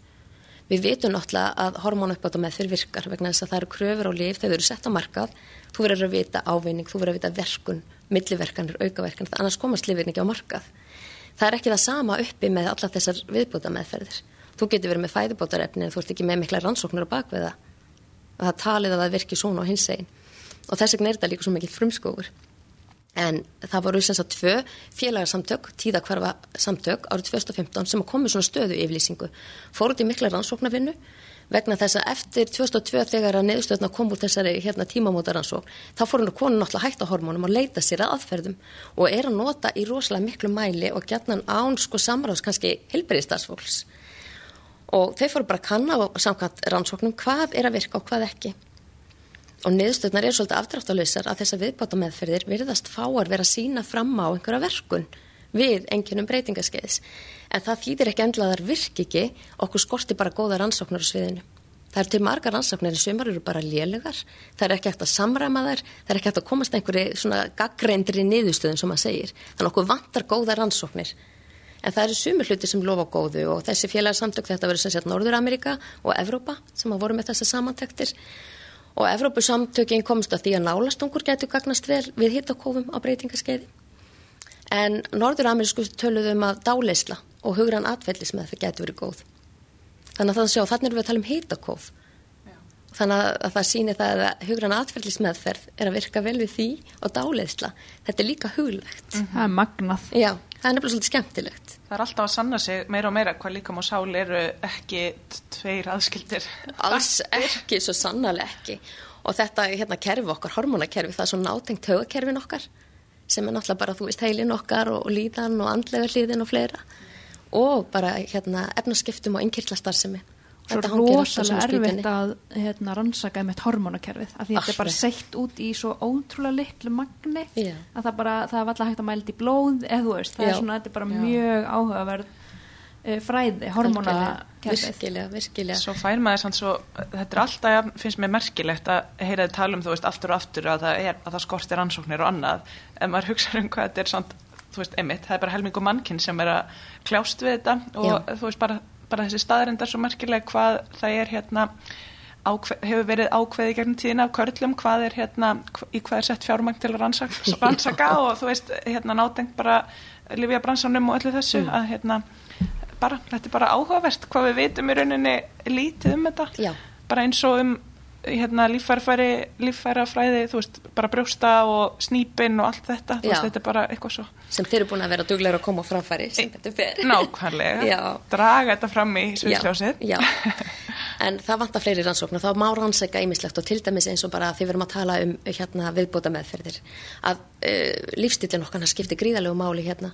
Við vitum náttúrulega að hormónuppbáta með þeir virkar vegna þess að það eru kröfur á þegar þau eru sett á markað, þú verður að vita ávinning, þú verður að vita verkun, milliverkanir, aukaverkanir, annars komast lifin ekki á markað. Það er ekki það sama uppi með alla þessar viðbúta meðferðir. Þú getur verið með fæðubótarefni en þú ert ekki með mikla rannsóknur á bakveða. Og það talið að það virki svona á hins einn. Og þess vegna er þetta líka svo mikill frumskógur. En það voru sem sagt tvö félagarsamtök, tíðakvarfa samtök árið 2015 sem komu svona stöðu yflýsingu. Fóruð í mikla rannsóknarvinnu vegna þess að eftir 2002 þegar að neðustöðna kom úr þessari hérna, tímamótaransók þá fór hún konun náttúrulega hægt á hormónum og leita sér að aðferðum og er að nota í rosalega miklu mæli og gætnan án sko samráðs kannski hilberiðstarfsfólks. Og þau fóru bara að kanna á samkvæmt rannsóknum hvað er að virka og hvað ekki og niðurstöðnar er svolítið afdráttalösar að þessar viðbáta meðferðir virðast fáar vera að sína fram á einhverja verkun við enginum breytingaskeiðis. En það þýðir ekki endla að það virki ekki, okkur skorti bara góða rannsóknar á sviðinu. Það er til margar rannsóknar en sumar eru bara lélugar, það er ekki hægt að samræma þær, það er ekki hægt að komast einhverju svona gaggreindri niðurstöðum sem maður segir. Þannig okkur vantar góða rannsóknir. En það eru sumur hluti sem lofa góðu og þessi félagsamtök þetta verður sem sagt Norður-Amerika og Evrópa sem hafa voru með þessar samantektir og Evrópusamtökin komst að því að nálastungur getur gagnast vel við hittakófum á breytingaskeiði. En Norður-Amerísku töluðum að dáleysla og hugran atfellismeð það getur verið góð. Þannig að það sjá, þannig erum við að tala um hittakóf. Þannig að það sýnir það að hugran atfellismeðferð er að virka vel við því og dáleysla. Þetta er líka huglegt. Það er magnað. Já, það er nefnilega svolítið skemmtilegt. Það er alltaf að sanna sig meira og meira hvað líkam og sál eru ekki tveir aðskildir. Alls ekki, svo sannarlega ekki. Og þetta hérna kerfi okkar, hormonakerfi, það er svo nátengt högakerfin okkar sem er náttúrulega bara, þú veist, heilin okkar og, og líðan og andlega hlýðin og fleira og bara hérna efnaskiptum og innkirtlastarðsemi. Svo rosalega erfitt að hérna, rannsaka með hormonakerfið af því þetta er bara seitt út í svo ótrúlega litlu magni Já. að það bara, það er alltaf hægt að mælda í blóð eða þú veist, það Já. er svona, þetta er bara Já. mjög áhugaverð uh, fræði, hormonakerfið Virkilega, virkilega. Svo fær maður sann svo, þetta er alltaf, jafn- finnst mér merkilegt að heyra þið tala um, þú veist, aftur og aftur að það, er, að það skortir rannsóknir og annað. En maður hugsa um hvað þetta er samt, þú veist, einmitt, það er bara helmingu mannkinn sem er að kljást við þetta og Já. þú veist, bara, bara þessi staðrind er svo merkileg hvað það er hérna, ákveð, hefur verið ákveði gegnum tíðina af körlum, hvað er hérna, í hvað er sett fjármæng til að rannsaka, [LAUGHS] rannsaka og þú veist, hérna nátengt bara lifja bransanum og öllu þessu að hérna, bara, þetta er bara áhugavert hvað við vitum í rauninni lítið um þetta Já. bara eins og um hérna líffærafræði þú veist, bara brjósta og snýpin og allt þetta, þú veist, þetta er bara eitthvað svo Sem þeir eru búin að vera duglegur að koma á framfæri, sem þetta fer. nákvæmlega, Já. draga þetta fram í sviðsljósið. En það vantar fleiri rannsóknar, þá má rannsækja ýmislegt og til dæmis eins og bara því við erum að tala um hérna viðbóta meðferðir að uh, lífstillin okkar skiptir gríðalegu máli hérna.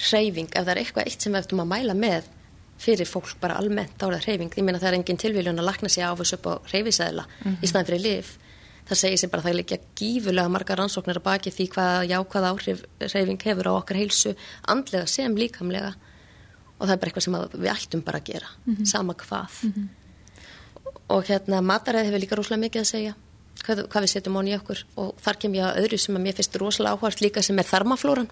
Hreyfing, ef það er eitthvað eitt sem við ættum að mæla með fyrir fólk bara almennt þá það hreyfing, ég meina það er engin tilvíljun að lakna sig áfus upp á hreyfisæðla í staðan fyrir lif það segir sér bara að það er líka gífulega margar rannsóknir að baki því hvaða jákvæða áhrif hreyfing hefur á okkar heilsu andlega sem líkamlega. Og það er bara eitthvað sem að við ættum bara að gera sama hvað. Og hérna mataræði hefur líka rosalega mikið að segja hvað, hvað við setjum ón í okkur. Og þar kem ég að öðru sem að mér finnst rosalega áhvert líka sem er þarmaflóran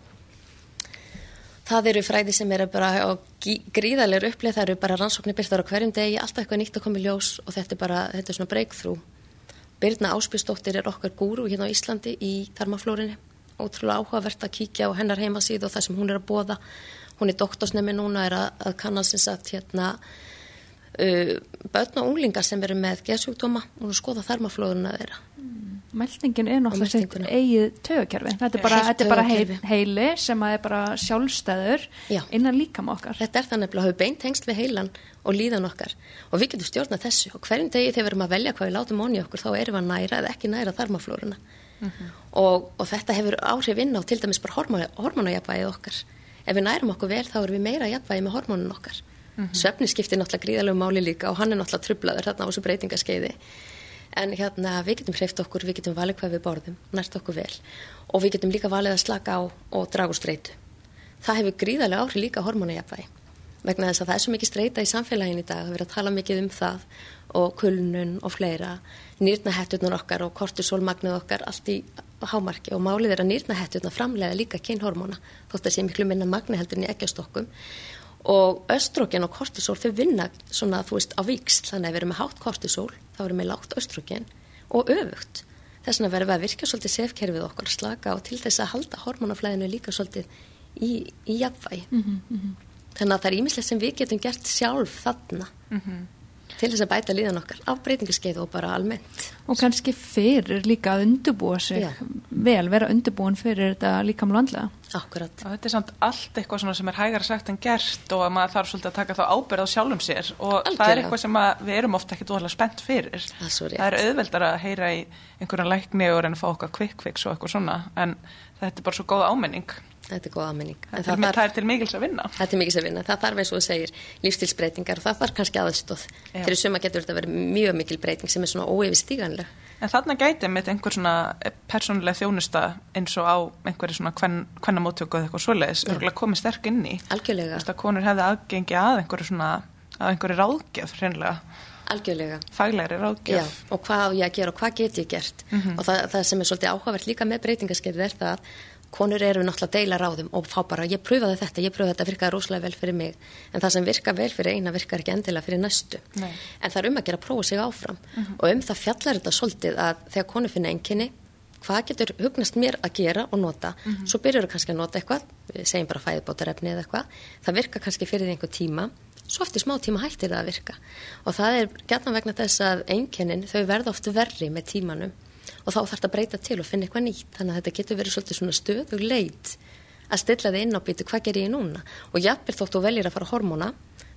það eru fræði sem eru bara á gríðarlegur upplið, það eru bara rannsóknir byrtar á hverjum degi, alltaf eitthvað nýtt að koma í ljós og þetta er bara, þetta er svona breakthrough. Birna Áspjösdóttir er okkar gúru hérna á Íslandi í þarmaflórinni ótrúlega áhugavert að kíkja á hennar heimasíð og það sem hún er að bóða hún er doktorsnemi núna er að, að kannast hérna uh, börn og unglingar sem eru með geðsjúkdóma og skoða þarmaflóðuna þeirra Meldingin er náttúrulega sitt eigið tögakerfi þetta er bara, þetta er bara heil, heili sem að er bara sjálfstæður Já. innan líkam okkar. Þetta er það nefnilega að hafa beint tengsl við heilan og líðan okkar. Og við getum stjórnað þessu. Og hverjum degi þegar við erum að velja hvað við látum onni okkur þá erum við að næra eða ekki næra þarmaflóruna. Og, og þetta hefur áhrif inn á til dæmis bara hormóna, hormónajafvægið okkar. Ef við nærum okkur vel þá erum við meira jafnvægi með hormónun okkar. Mm svefni skiptir náttúrulega gríðalegu máli líka og hann er náttúrulega trublaður þarna á þessu breytingaskeiði en hérna við getum hreift okkur, við getum valið hvað við borðum nært okkur vel. Og við getum líka valið að slaka á og draga úr streitu. Það hefur gríðarlega áhrif líka hormónajafvægi vegna þess að það er svo mikið streyta í samfélagin í dag það verið að tala mikið um það og kulnun og fleira nýrnahetturnar okkar og kortisólmagnið okkar allt í hámarki. Og málið er að nýrnahetturnar framlega líka kynhormóna þótt að sé miklu minna magni heldur en í ekkjastokkum og östrogen og kortisól þau vinna svona þú veist á víksl þannig að við erum með hátt kortisól þá erum við lágt östrogen og öfugt. Þess vegna verðum við að virka svolítið sefkerfið okkar slaka og til þess að halda hormónaflæðinu líka svolítið í, í jafnvægi. Þannig að það er ímislegt sem við getum gert sjálf þarna til þess að bæta líðan okkar á breytingaskeið og bara almennt og kannski fyrir líka að undirbúa sig Já. vel, vera undirbúin fyrir þetta líkamlega andlega akkurat Og þetta er samt allt eitthvað svona sem er hægara sagt en gert og að maður þarf svolítið að taka þá ábyrð á sjálfum sér og það er Algjörlega. eitthvað sem að við erum ofta ekki dóðalega spennt fyrir. Það er svo rétt. Það er auðveldar að heyra í einhverjan lækni og reyna að fá okkar quick fix og eitthvað svona en þetta er bara svo góð áminning. Þetta er góð aðmenning en Það, það, það, er til mikils að vinna. þetta er mikið sem vinna. Það þarf eins og þú segir lífstilsbreytingar og það þarf kannski aðstóð Já. fyrir suma getur þetta verið mjög mikil breyting sem er svona óeyfistíganleg En þarna gæti mitt einhver svona persónuleg þjónusta eins og á einhverju svona kvennamóttöku eða eitthvað svoleiðis, örgulega komið sterk inn í. Algjörlega, að konur hefði aðgengi að einhverju svona, að einhverju ráðgjöf, hreinlega, algjörlega. Faglegri Já, ráðgjöf. og hvað á ég að gera og hvað get ég gert? Og það, það sem er svolítið áhugavert líka með breytingaskeið er það að konur eru náttúrulega að deila ráðum og fá bara, ég pröfaði þetta, ég pröfaði þetta, virkaði rosalega vel fyrir mig. En það sem virkar vel fyrir eina virkar ekki endilega fyrir næstu. Nei. en það er um að gera að prófa sig áfram. Og um það fjallar þetta svolítið að þegar konur finna einkinni hvað getur hugnast mér að gera og nota? Svo byrjur kannski að nota eitthvað við segjum bara fæðibótarefni eða eitthvað. Það virkar kannski fyrir einhver tíma. Svo eftir smá tíma hættir það að virka. Og það er gætna vegna þess að einkennin þau verða oft verri með tímanum og þá þarf þetta að breyta til og finna eitthvað nýtt. Þannig að þetta getur verið svolítið svona stöðug leit að stilla þið inn á býtu hvað ger ég núna? Og jafnvel þótt þú veljir að fara á hormóna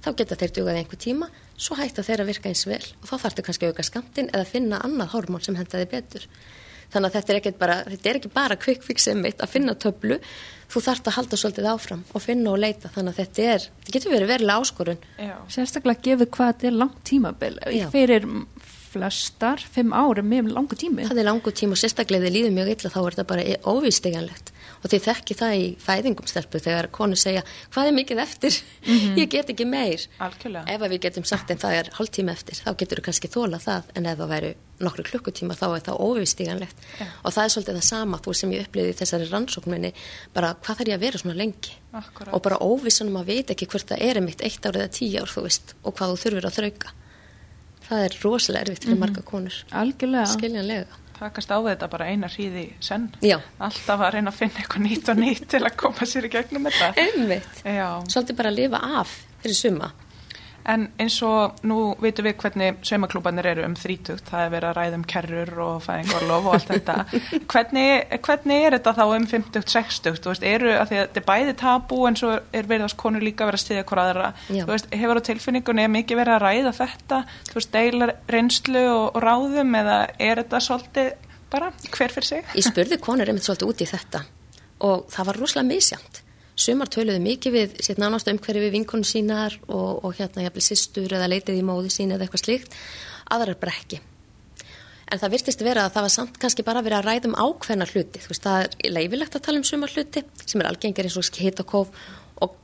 þá geta þeir dugað einhver tíma svo hætta þeir að virka eins vel og þá þarftu kannski að auka skamtinn eða finna annað hormón sem henda þið betur. Þannig að þetta er ekki bara, þetta er ekki bara quick fix einmitt að finna töflu. Þú þarfst að halda svolítið áfram og finna og leita. Þannig að þetta er, þetta getur verið verilega áskorun. Já. Sérstaklega gefið hvað þetta er langt tímabil Já. fyrir flestar, fimm ári með langu tími. það er langu tíma og sérstaklega þið líður mjög illa þá er þetta bara óvísteganlegt og þið þekki það í fæðingumstelpu þegar konu segja hvað er mikið eftir, [LAUGHS] ég get ekki meir Algjörlega. ef við getum sagt en það er hálftíma eftir, þá getur þú kannski þóla það en ef það væru nokkru klukkutíma þá er það óvísteganlegt Já. og það er svolítið það sama þú sem ég upplýði í þessari rannsókninni bara hvað þarf ég að vera svona lengi Akkúrat. og bara óvissanum að vita ekki hvort það er mitt eitt ár eða tíu ár þú veist og hvað þú þurfir að þrauka það er rosalega erfitt fyrir marga konur Algjörlega. skiljanlega Takast á við þetta bara eina hríði senn. Já. Alltaf að reyna að finna eitthvað nýtt og nýtt til að koma sér í gegnum þetta. Einmitt. Já. Svolítið bara að lifa af fyrir suma. En eins og nú veitum við hvernig saumaklúbanir eru um þrítugt, það er verið að ræða um kerrur og fæðingorlof og allt þetta. [LAUGHS] hvernig, hvernig er þetta þá um 50-60? Þú veist, eru að því að þetta er bæði tabú en svo er verið að konur líka verið að stiðja hver aðra. Veist, hefur á tilfinningunni mikið verið að ræða þetta, þú veist, deila reynslu og, og ráðum eða er þetta svolítið bara hver fyrir sig? Ég spurði konur einmitt svolítið út í þetta og það var rosalega misjant. Sumar töluðu mikið við sitt nánast umhverju við vinkonu sínar og, og hérna jafnvel sýstur eða leitið í móði sín eða eitthvað slíkt. Aðrar bara ekki. En það virtist vera að það var samt kannski bara verið að ræða um ákveðna hluti. Veist, það er leifilegt að tala um sumar hluti sem er algengir eins og hitakóf og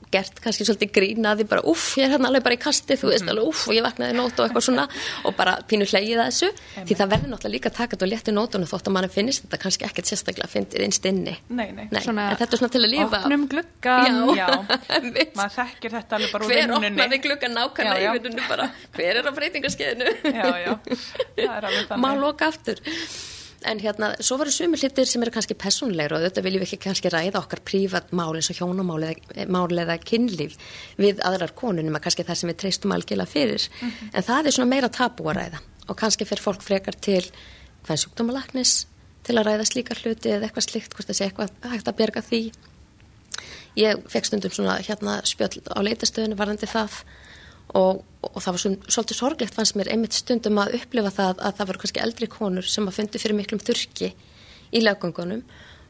gert kannski svolítið grínaði bara uff, ég er hérna alveg bara í kasti, þú veist alveg uff og ég vaknaði nót og eitthvað svona og bara pínu hleyið að þessu því það verður náttúrulega líka takat og létti nótunum þótt að mann finnist þetta kannski ekkert sérstaklega að fyndið innst inni. Nei, nei. Nei, Svona en þetta er svona til að lifa. Opnum gluggan. Já, [LAUGHS] Einmitt. maður þekkir þetta alveg bara úr Hver vinnunni. opnaði gluggan nákvæmlega Já, já. í vinnunni bara, hver er á breytingarskeiðinu? Já, já, [LAUGHS] Má loka aftur. En hérna, svo varu sumir hlutir sem eru kannski personlegur og þetta viljum við ekki kannski ræða okkar prívat mál eins og hjónamál eða, mál eða kynlíf við aðrar konur nema kannski það sem við treystum algjörlega fyrir. En það er svona meira tabú að ræða og kannski fer fólk frekar til hvern sjúkdómalagnis til að ræða slíkar hluti eða eitthvað slíkt, hvort það sé eitthvað hægt að berga því. Ég fekk stundum svona hérna spjöll á leitastöðinu varðandi það og, og það var svol, svolítið sorglegt fannst mér einmitt stundum að upplifa það að það voru kannski eldri konur sem að fundi fyrir miklum þurki í löggangunum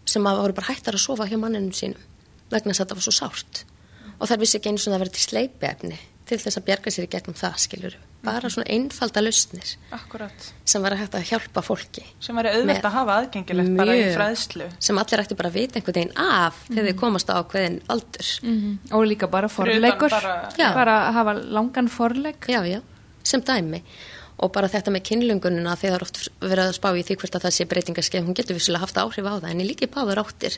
sem að voru bara hættar að sofa hjá manninum sínum vegna þess að þetta var svo sárt. Og þær vissi ekki einu svona að vera til sleipiefni til þess að bjarga sér í gegnum það skilur bara svona einfalda lausnir Akkurat. sem var að hægt að hjálpa fólki Sem væri auðvelt Með- að hafa aðgengilegt bara í Mjög. fræðslu. sem allir ætti bara að vita einhvern veginn af þegar þið komast á ákveðin aldur Og líka bara forleikur. bara-. Bara að hafa langan forleik. Já, já, sem dæmi og bara þetta með kynlungununa þegar það er oft verið að spá í því hvort að það sé breytingarskeið hún getur vissulega haft áhrif á það en ég líki báður áttir.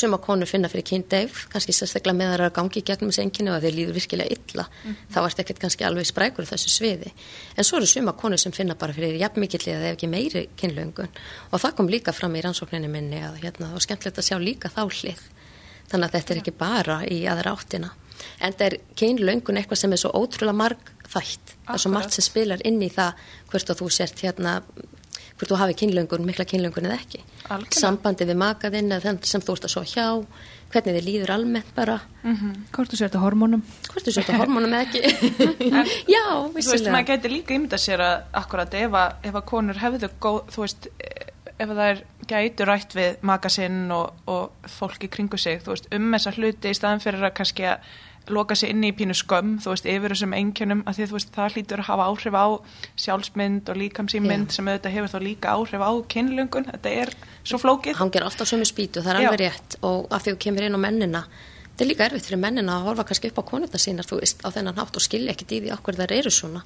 Sem að konur finna fyrir kyndeif kannski sérstaklega með það að gangi gegnum þessu enginni og að þeir líður virkilega illa þá ert ekkert kannski alveg sprækur þessu sviði. En svo eru suma konur sem finna bara fyrir jafnmikill eða ekki meiri kynlungun og það kom líka fram í rannsókninni minni að hérna, það var skemmtilegt að sjá líka þá hlið. Þannig að þetta er ekki bara í aðra áttina en það er kynlöngun eitthvað sem er svo ótrúlega marg þætt það er svo margt sem spilar inn í það hvort að þú sért hérna hvort þú hafi kynlöngun, mikla kynlöngun eða ekki. Algjörlega. sambandi við makaðinn eða þenn sem þú ert að svo hjá hvernig þið líður almennt bara. Hvort þú sér þetta hormónum. hvort þú sért að hormónum eða ekki. [LAUGHS] [LAUGHS] Já, Þú veist, maður gæti líka ímynda sér að akkurat ef að, ef að konur hefðu góð, þú veist, ef það er gætu rætt við maka sinn og, og fólk í kringu sig, þú veist, um þessa hluti í staðan fyrir að kannski að loka sig inni í pínu skömm, þú veist, yfir þessum einkjönum, að því að þú veist, það hlýtur að hafa áhrif á sjálfsmynd og líkamsýmynd Já. sem auðvitað hefur þá líka áhrif á kynlöngun, þetta er svo flókið. hann ger alltaf sömu spýtu, það er Já. alveg rétt. Og að því þú kemur inn á mennina þetta er líka erfitt fyrir mennina að horfa kannski upp á konurna sínar þú veist, á þennan hátt og skilja ekkit í því okkur þær eru svona.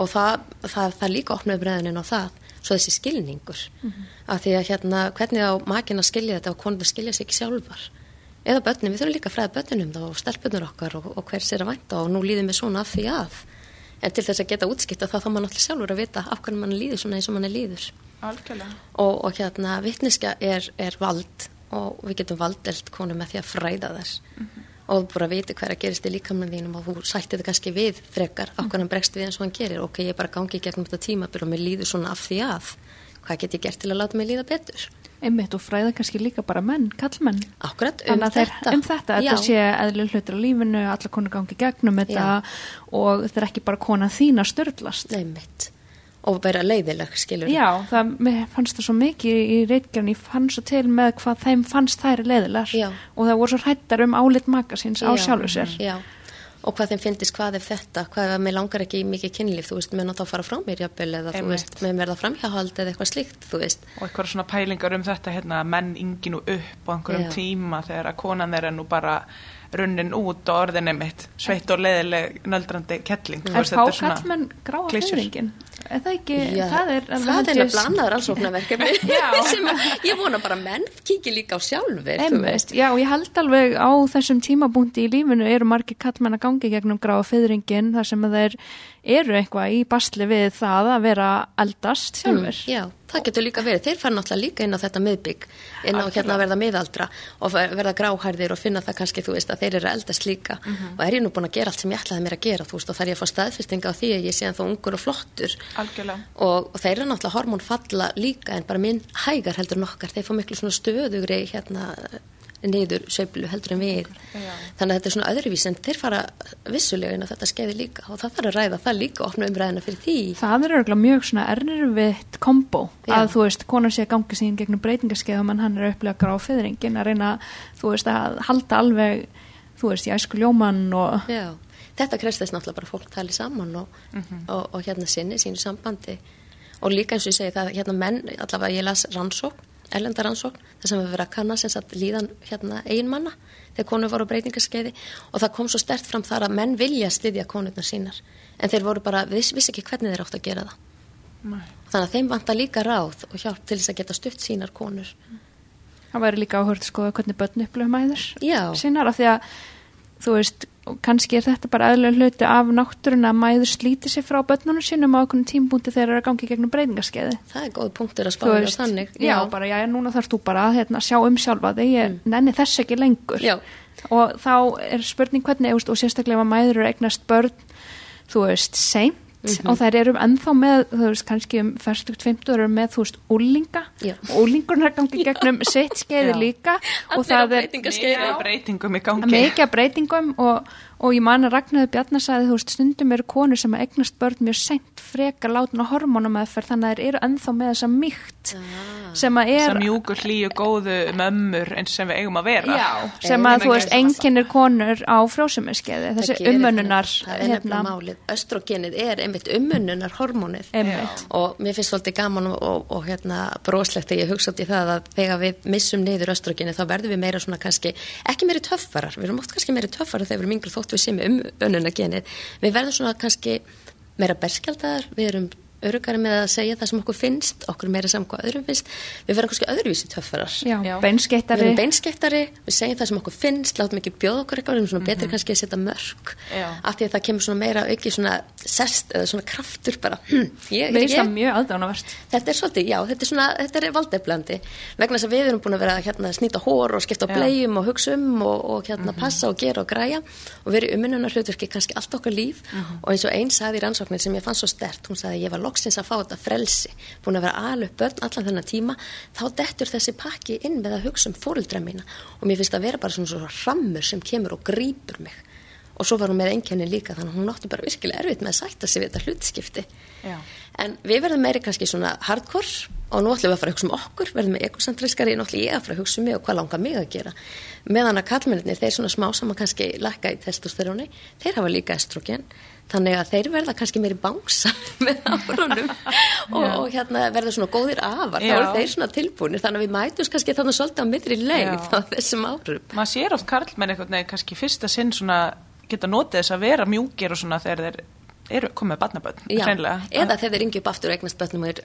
Og það, það, það líka opnaði breðunin á það svo þessi skilningur. Af því að hérna, hvernig á makin að skilja þetta og konurna skilja sig ekki sjálfar eða börnin, við þurfum líka að fræða börninum þá og stelpunur okkar og, og hvers er að vænta og nú líðum við svona af því að en til þess að geta útskipta þá þá mann alltaf sjálfur að vita af hvernig mann líður svona eins og mann er líður og, og hérna vittniska er, er vald og við getum valdelt konu með því að fræða þess og þú bara viti hver að gerist í líkamlega þínum og þú sætti það kannski við frekar. Á hvernig hann bregst við eins og hann gerir. Ok, ég bara gangi í gegnum þetta tímabil og mér líður svona af því að hvað get ég gert til að láta mig líða betur einmitt og fræða kannski líka bara menn, kallmenn Akkurat, um Þannig að þeir, þetta um þetta, Já. þetta sé eðlileg hlutur á lífinu, allar konur gangi gegnum þetta Já. og þetta er ekki bara kona þín að störtlast. Nei, mitt og bara leiðileg, skilur Já, það fannst það svo mikið í reitgerðin, ég fann svo til með hvað þeim fannst þær leðilegar Já. og það voru svo hrættar um álit magasins á Já, sjálfu sér. Já, og hvað þeim finnist hvað ef þetta, hvað ef mér langar ekki mikið kynlíf, þú veist, mér nátt að fara frá mér jafnvel eða þú Einmitt. veist, mér verða framhjáhald eða eitthvað slíkt, þú veist og eitthvað svona pælingar um þetta hérna, menn yngi nú upp á einhverjum Já. tíma þegar að konan er nú bara runnin út og orðin einmitt sveitt og leiðileg nöldrandi kettling. Þetta er svona- kallmenn gráa fyrringin? Er það ekki, Já, það er alveg það er rannsóknarverkefni. [LAUGHS] Já. [LAUGHS] sem ég vona bara menn kíkja líka á sjálfur, Einmitt, já, og ég held alveg á þessum tímabúndi í lífinu eru margir kallmenn að gangi gegnum gráa fyrringin þar sem að þeir eru eitthvað í basli við það að vera eldast sjálfur. Mm, já, það getur líka verið. Þeir fara náttúrulega líka inn á þetta miðbygg, inn á hérna að verða miðaldra og ver- verða gráhærðir og finna það kannski, þú veist, að þeir eru að eldast líka. Og er ég nú búin að gera allt sem ég ætlaði mér að gera, þú veist, og þar ég að fá staðfestinga á því að ég sé ennþá ungur og flottur. Og, og þeir eru náttúrulega hormón falla líka en bara minn hægar heldur nokkar. Þeir fá miklu svona stöðugri hérna niður söflu heldur en við. Já. Þannig að þetta er svona öðruvís en þeir fara vissulega inn á þetta skeiði líka og það þarf að ræða það líka og opna umræðina fyrir því. Það er örgulega mjög svona erfitt kombo að þú veist, konar sé að ganga sín gegnum breytingarskeðum en hann er að upplega gráa fyrringin að reyna, þú veist, að halda alveg, þú veist, í æsku ljóman og Já, þetta krefst þess náttúrulega bara að fólk tali saman og, Mhm. og, og hérna sinni, sínu sambandi og líka eins og ég segi það, hérna menn, allavega ég las rannsókn, erlenda rannsókn, þess að við verið að kanna sem sagt líðan hérna eiginmanna þegar konur voru á breytingarskeiði og það kom svo stert fram þar að menn vilja styðja konurnar sínar, en þeir voru bara, viss, vissi ekki hvernig þeir átt að gera það. Nei. Þannig að þeim vantar líka ráð og hjálp til þess að geta stutt sínar konur. það væri líka áhört sko hvernig börn upplöfum mæður Já. sínar af því að þú veist, og kannski er þetta bara eðlulega hluti af náttúruna að mæður slíti sig frá börnunum sínum á okkur tímbúndi þegar það er að gangi gegnum breytingarskeiði Það er góð punktur að spáða veist, þannig. já, bara já, núna þarfst þú bara að hérna, sjá um sjálfa þig, ég nenni þess ekki lengur Mm. Já. og þá er spurning hvernig, og sérstaklega ef að mæður eru eignast börn, þú veist seint Mhm. og þær eru ennþá með þú veist, kannski um færstugt 50 eru með, þú veist, úlinga og úlingurnar gangi gegnum sitt skeiði líka. Og það er. Mikið breytingum í gangi. Mikið breytingum og, og ég man að Ragnarður Bjarnar sagði, þú veist, stundum eru konur sem að eignast börn mjög seint frekar látin á hormónumeðferð þannig að þær eru ennþá með þessa mýkt Ah. sem að er sem mjúku hlýju góðu mömmur eins sem við eigum að vera Já, sem að þú veist, einkennir konur á frjósumiskeiði, þessi umönnunar það. Er nefnilega málið. Östrogenið er einmitt umönnunar hormónið. Einmitt. Og mér finnst svolítið gaman og, og, og hérna broslegt að ég hugsa út í það að þegar við missum niður östrogenið þá verðum við meira svona kannski, ekki meiri töffarar, við erum oft kannski meiri töffarar þegar við erum yngri þótt við séum umönnunagenið. Við verðum svona kannski meira berskjaldar, við erum örugari með að segja það sem okkur finnst, okkur meira saman hvað öðrum finnst, við verðum kannski öðruvísi töffarar. Já, Já. Við beinskeittari erum beinskeittari, við segjum það sem okkur finnst, látum ekki bjóða okkur eitthvað, við erum svona betri kannski að setja mörg, Já. af því að það kemur svona meira auki svona sest, eða svona kraftur bara, [CLEARS THROAT] hm, ég, Mér finnst það mjög aðdánavert þetta er svolítið, já, þetta er svona, þetta er valdeflandi, vegna þess að við erum búin að vera hérna snýta hór og skipta á Já. bleium og hugsa um og, og hérna passa og gera og græja og verið umununar hlutverki kannski allt okkar líf. Og eins og einn sagði í rannsóknir sem ég fann svo stert, hún sagði ég var loksins að fá þetta frelsi, búin að vera alveg börn allan þennan tíma, þá dettur þessi pakki inn með að hugsa um fóruldra mína. Og mér finnst að vera bara svona svo rammur sem kemur og grípur mig. Og svo var hún með einkenni líka þannig að hún átti bara virkilega erfitt með að sætta sig við þetta hlutskipti. Já. en við verðum meiri kannski svona hardcore og nú ætlum við að fara að hugsa um okkur verðum með ekocentrískari, nú ætlum ég að fara að hugsa um mig og hvað langar mig að gera. Meðan að kallmennir, þeir svona smá saman kannski lækka í testosteróni, þeir hafa líka estrogen þannig að þeir verða kannski meiri bánsa [LAUGHS] með árunum. Og, og hérna verða svona góðir afar. Þá eru þeir svona tilbúinir þannig að við mætum kannski þannig svolítið á mittri leið á þessum árum. Maður sér oft karlmenn einhvern veginn kannski fyrsta sinn svona geta notið þess að vera mjúkir og svona þegar þeir eru komið barnaböld Já, hreinlega. eða þegar þeir ringi upp aftur og eignast bönnum og er,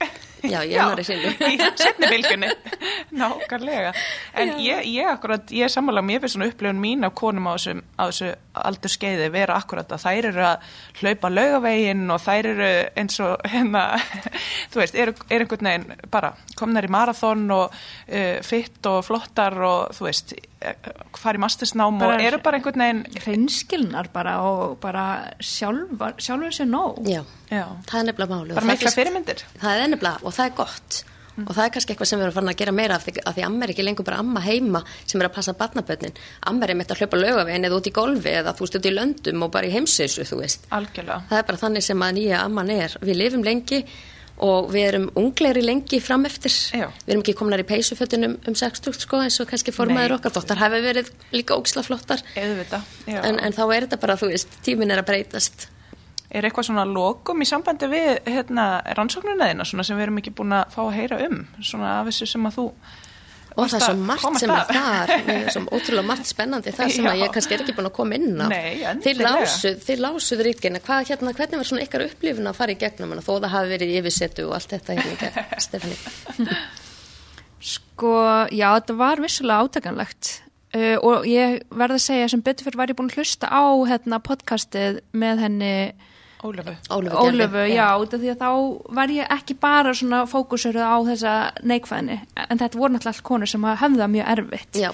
já, ég er nári sinni í setni bylgunni [LAUGHS] nákvæmlega. En ég, ég akkurat, ég er sammála mér fyrir svona upplifun mín af konum á þessu, á þessu aldur skeiði vera akkurat að þær eru að hlaupa laugavegin og þær eru eins og [LAUGHS] hérna, þú veist, eru er einhvern veginn bara komnar í marathon og uh, fitt og flottar og þú veist, fari mastersnám Bara- og eru bara einhvern veginn hreinskilnar bara og bara sjálfur sér nóg. Já, já, það er nefnilega máli og bara mikla fyrirmyndir. Það er nefnilega, og það er gott. Og það er kannski eitthvað sem við erum farin að gera meira af því að því amma er ekki lengur bara amma heima sem er að passa barnabönnin amma er mitt að hlaupa lögavegin eða út í golfi eða þú út í löndum og bara í heimseysu þú veist. Algjörlega. það er bara þannig sem að nýja amman er. Við lifum lengi og við erum unglegri lengi fram eftir. Já. við erum ekki komnar í peysufötunum um 60 sko eins og kannski formaður Nei. okkar dóttar hafi verið líka ógisla flottar. Eðvita, já. en, en þá er þetta bara, þú veist, tíminn er að breytast Er eitthvað svona lokum í sambandi við hérna, svona sem við erum ekki búin að fá að heyra um? Svona af þessu sem að þú og það er svo að margt sem er að. þar. [LAUGHS] Svo ótrúlega margt spennandi það sem að Já. ég kannski er ekki búin að koma inn á. Nei, þeir lásuð, þeir lásuð ríkina hvað hérna, hvernig var svona ykkar upplifun að fara í gegnum hana, þó það hafi verið yfirsetu og allt þetta hérna, [LAUGHS] Stefani Sko, já, þetta var vissulega átakanlegt. Uh, og ég verð að segja sem betur fyrir var ég búin að hlusta á hérna, podcastið með henni Ólöfu. Ólöfu, Ólöfu, Gerði, já, út af því að þá var ég ekki bara svona fókusöruð á þessa neikvæðni, en þetta voru náttúrulega allt konur sem hafði það mjög erfitt. Já,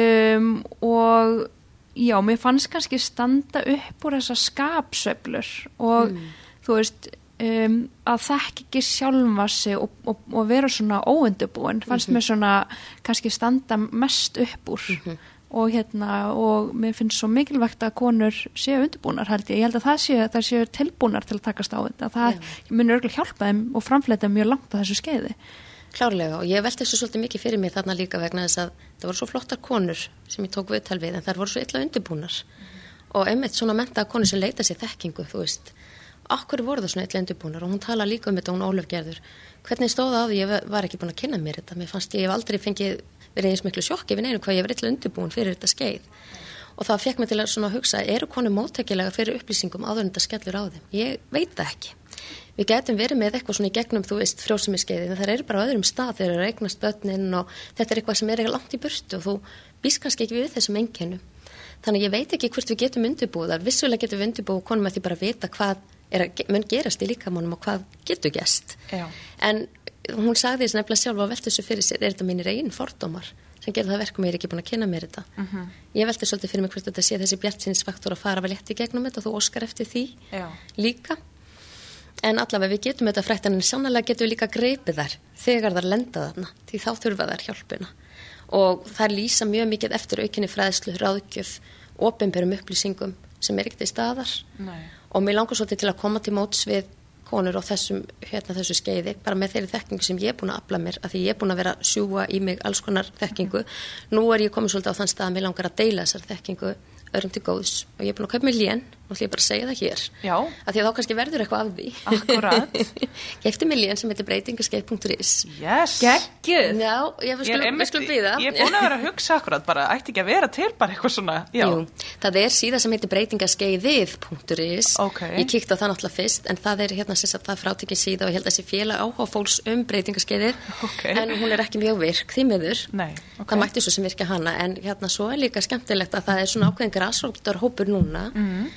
um, og já, mér fannst kannski standa upp úr þessa skapsöflur og þú veist um, að þekk ekki sjálfa sig og, og, og vera svona óundubúin fannst mér svona kannski standa mest upp úr og hérna og mér finnst svo mikilvægt að konur séu undirbúnar held ég, ég held að það séu, það séu tilbúnar til að takast á þetta, það munur örgulega hjálpa þeim og framfleyta mjög langt á þessu skeiði. Klárlega og ég velti þessu svolítið mikið fyrir mig þarna líka vegna þess að það voru svo flottar konur sem ég tók viðtal við en þær voru svo illa undirbúnar. Og einmitt svona menta konur sem leita sér þekkingu, þú veist. Okkur voru það svona illa undirbúnar? Og hún tala líka um þetta hún Ólöf gerður. Hvernig stóða á því ég var ekki búin að kynna mér þetta? Mér fannst ég hef aldrei fengið verið eins miklu sjokki við neinu hvað ég var illa undirbúin fyrir þetta skeið. Og það fekk mig til að svona hugsa eru konur móttækilega fyrir upplýsingum áður en þetta skellur á þeim? Ég veit það ekki. Við getum verið með eitthvað svona í gegnum þú veist frjósumiskeiði en það eru bara á öðrum stað þegar það er eignast börnin og þetta er eitthvað sem er eitthvað langt í burtu og þú býst kannski ekki við þessum enginnum þannig ég veit ekki hvort við getum undirbúið það. Vissulega getum við undirbúið konum að því bara vita hvað er mun gerast í líkamónum og hvað getur gest Já. en hún sagði þess nefnilega sjálfa að velta þessu fyrir sér er þetta mínir eigin fordómar sem gerði það verkum ég er ekki búin að kynna mér þetta Mhm. ég velti svolítið fyrir mig hvort þetta sé þessi bjartsinsfaktor að fara vel í gegnum þetta og þú óskar eftir því Já. líka en allavega við getum þetta frætt en sannlega getum við líka greipið þær þegar þær lenda þarna því þá þurfa þær hjálpina og þær lýsa mjög mikið eftir aukinni fræðslu, ráðgjöf opinberum upplýsingum sem er ekkert í staðar Nei. og mér langar svolítið til að koma til móts við konur á þessum, hérna, þessu skeiði bara með þeirri þekkingu sem ég er búin að afla mér að því ég er búin að vera sjúa í mig alls konar þekkingu. Nú er ég komið svolítið á þann stað að mér langar að deila þessar þekkingu öðrum til góðs. Og ég er búin að kaupa mér lén og ætla ég bara að segja það hér Já. að því að þá kannski verður eitthvað af því eftir mér lén sem heitir breytingaskeið.is Yes. Geggjuð! Já, ég skulum, skulum býða ég er búin að vera að hugsa akkurat bara, ætti ekki að vera til bara eitthvað svona, já, Jú, það er síða sem heitir breytingaskeiðið.is Ok. Ég kíkti á það náttúrulega fyrst en það er hérna sem sagt það frátekið síða og ég held að þessi félag áhuga fólks um breytingaskeiðið Ok. en hún er ekki mjög virk því miður Nei, ok. það mætti svo sem virka hana en hérna svo er líka skemmtilegt að það er svona ákveðin grasróktar hópur núna Mhm.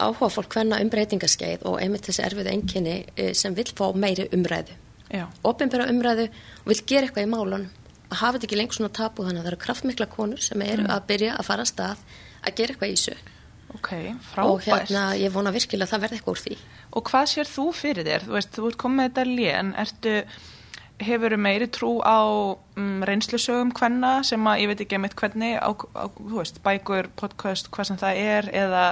Áhuga fólk hvenna um breytingaskeið og einmitt þessi erfið enginni sem vill fá meiri umræðu. Já, opinbera umræðu og vil gera eitthvað í málunum. Að hafa þetta ekki lengur svona tapu þannig að það eru kraftmikla konur sem eru að byrja að fara að stað að gera eitthvað í þessu. Ok, og hérna ég vona virkilega að það verði eitthvað úr því. Og hvað sér þú fyrir þér? Þú veist, þú ert komið þetta lén, ertu, hefur meiri trú á um, reynslusögum hvenna sem að ég veit ekki einmitt hvernig, á, á, þú veist, bækur, podcast, hvað sem það er, eða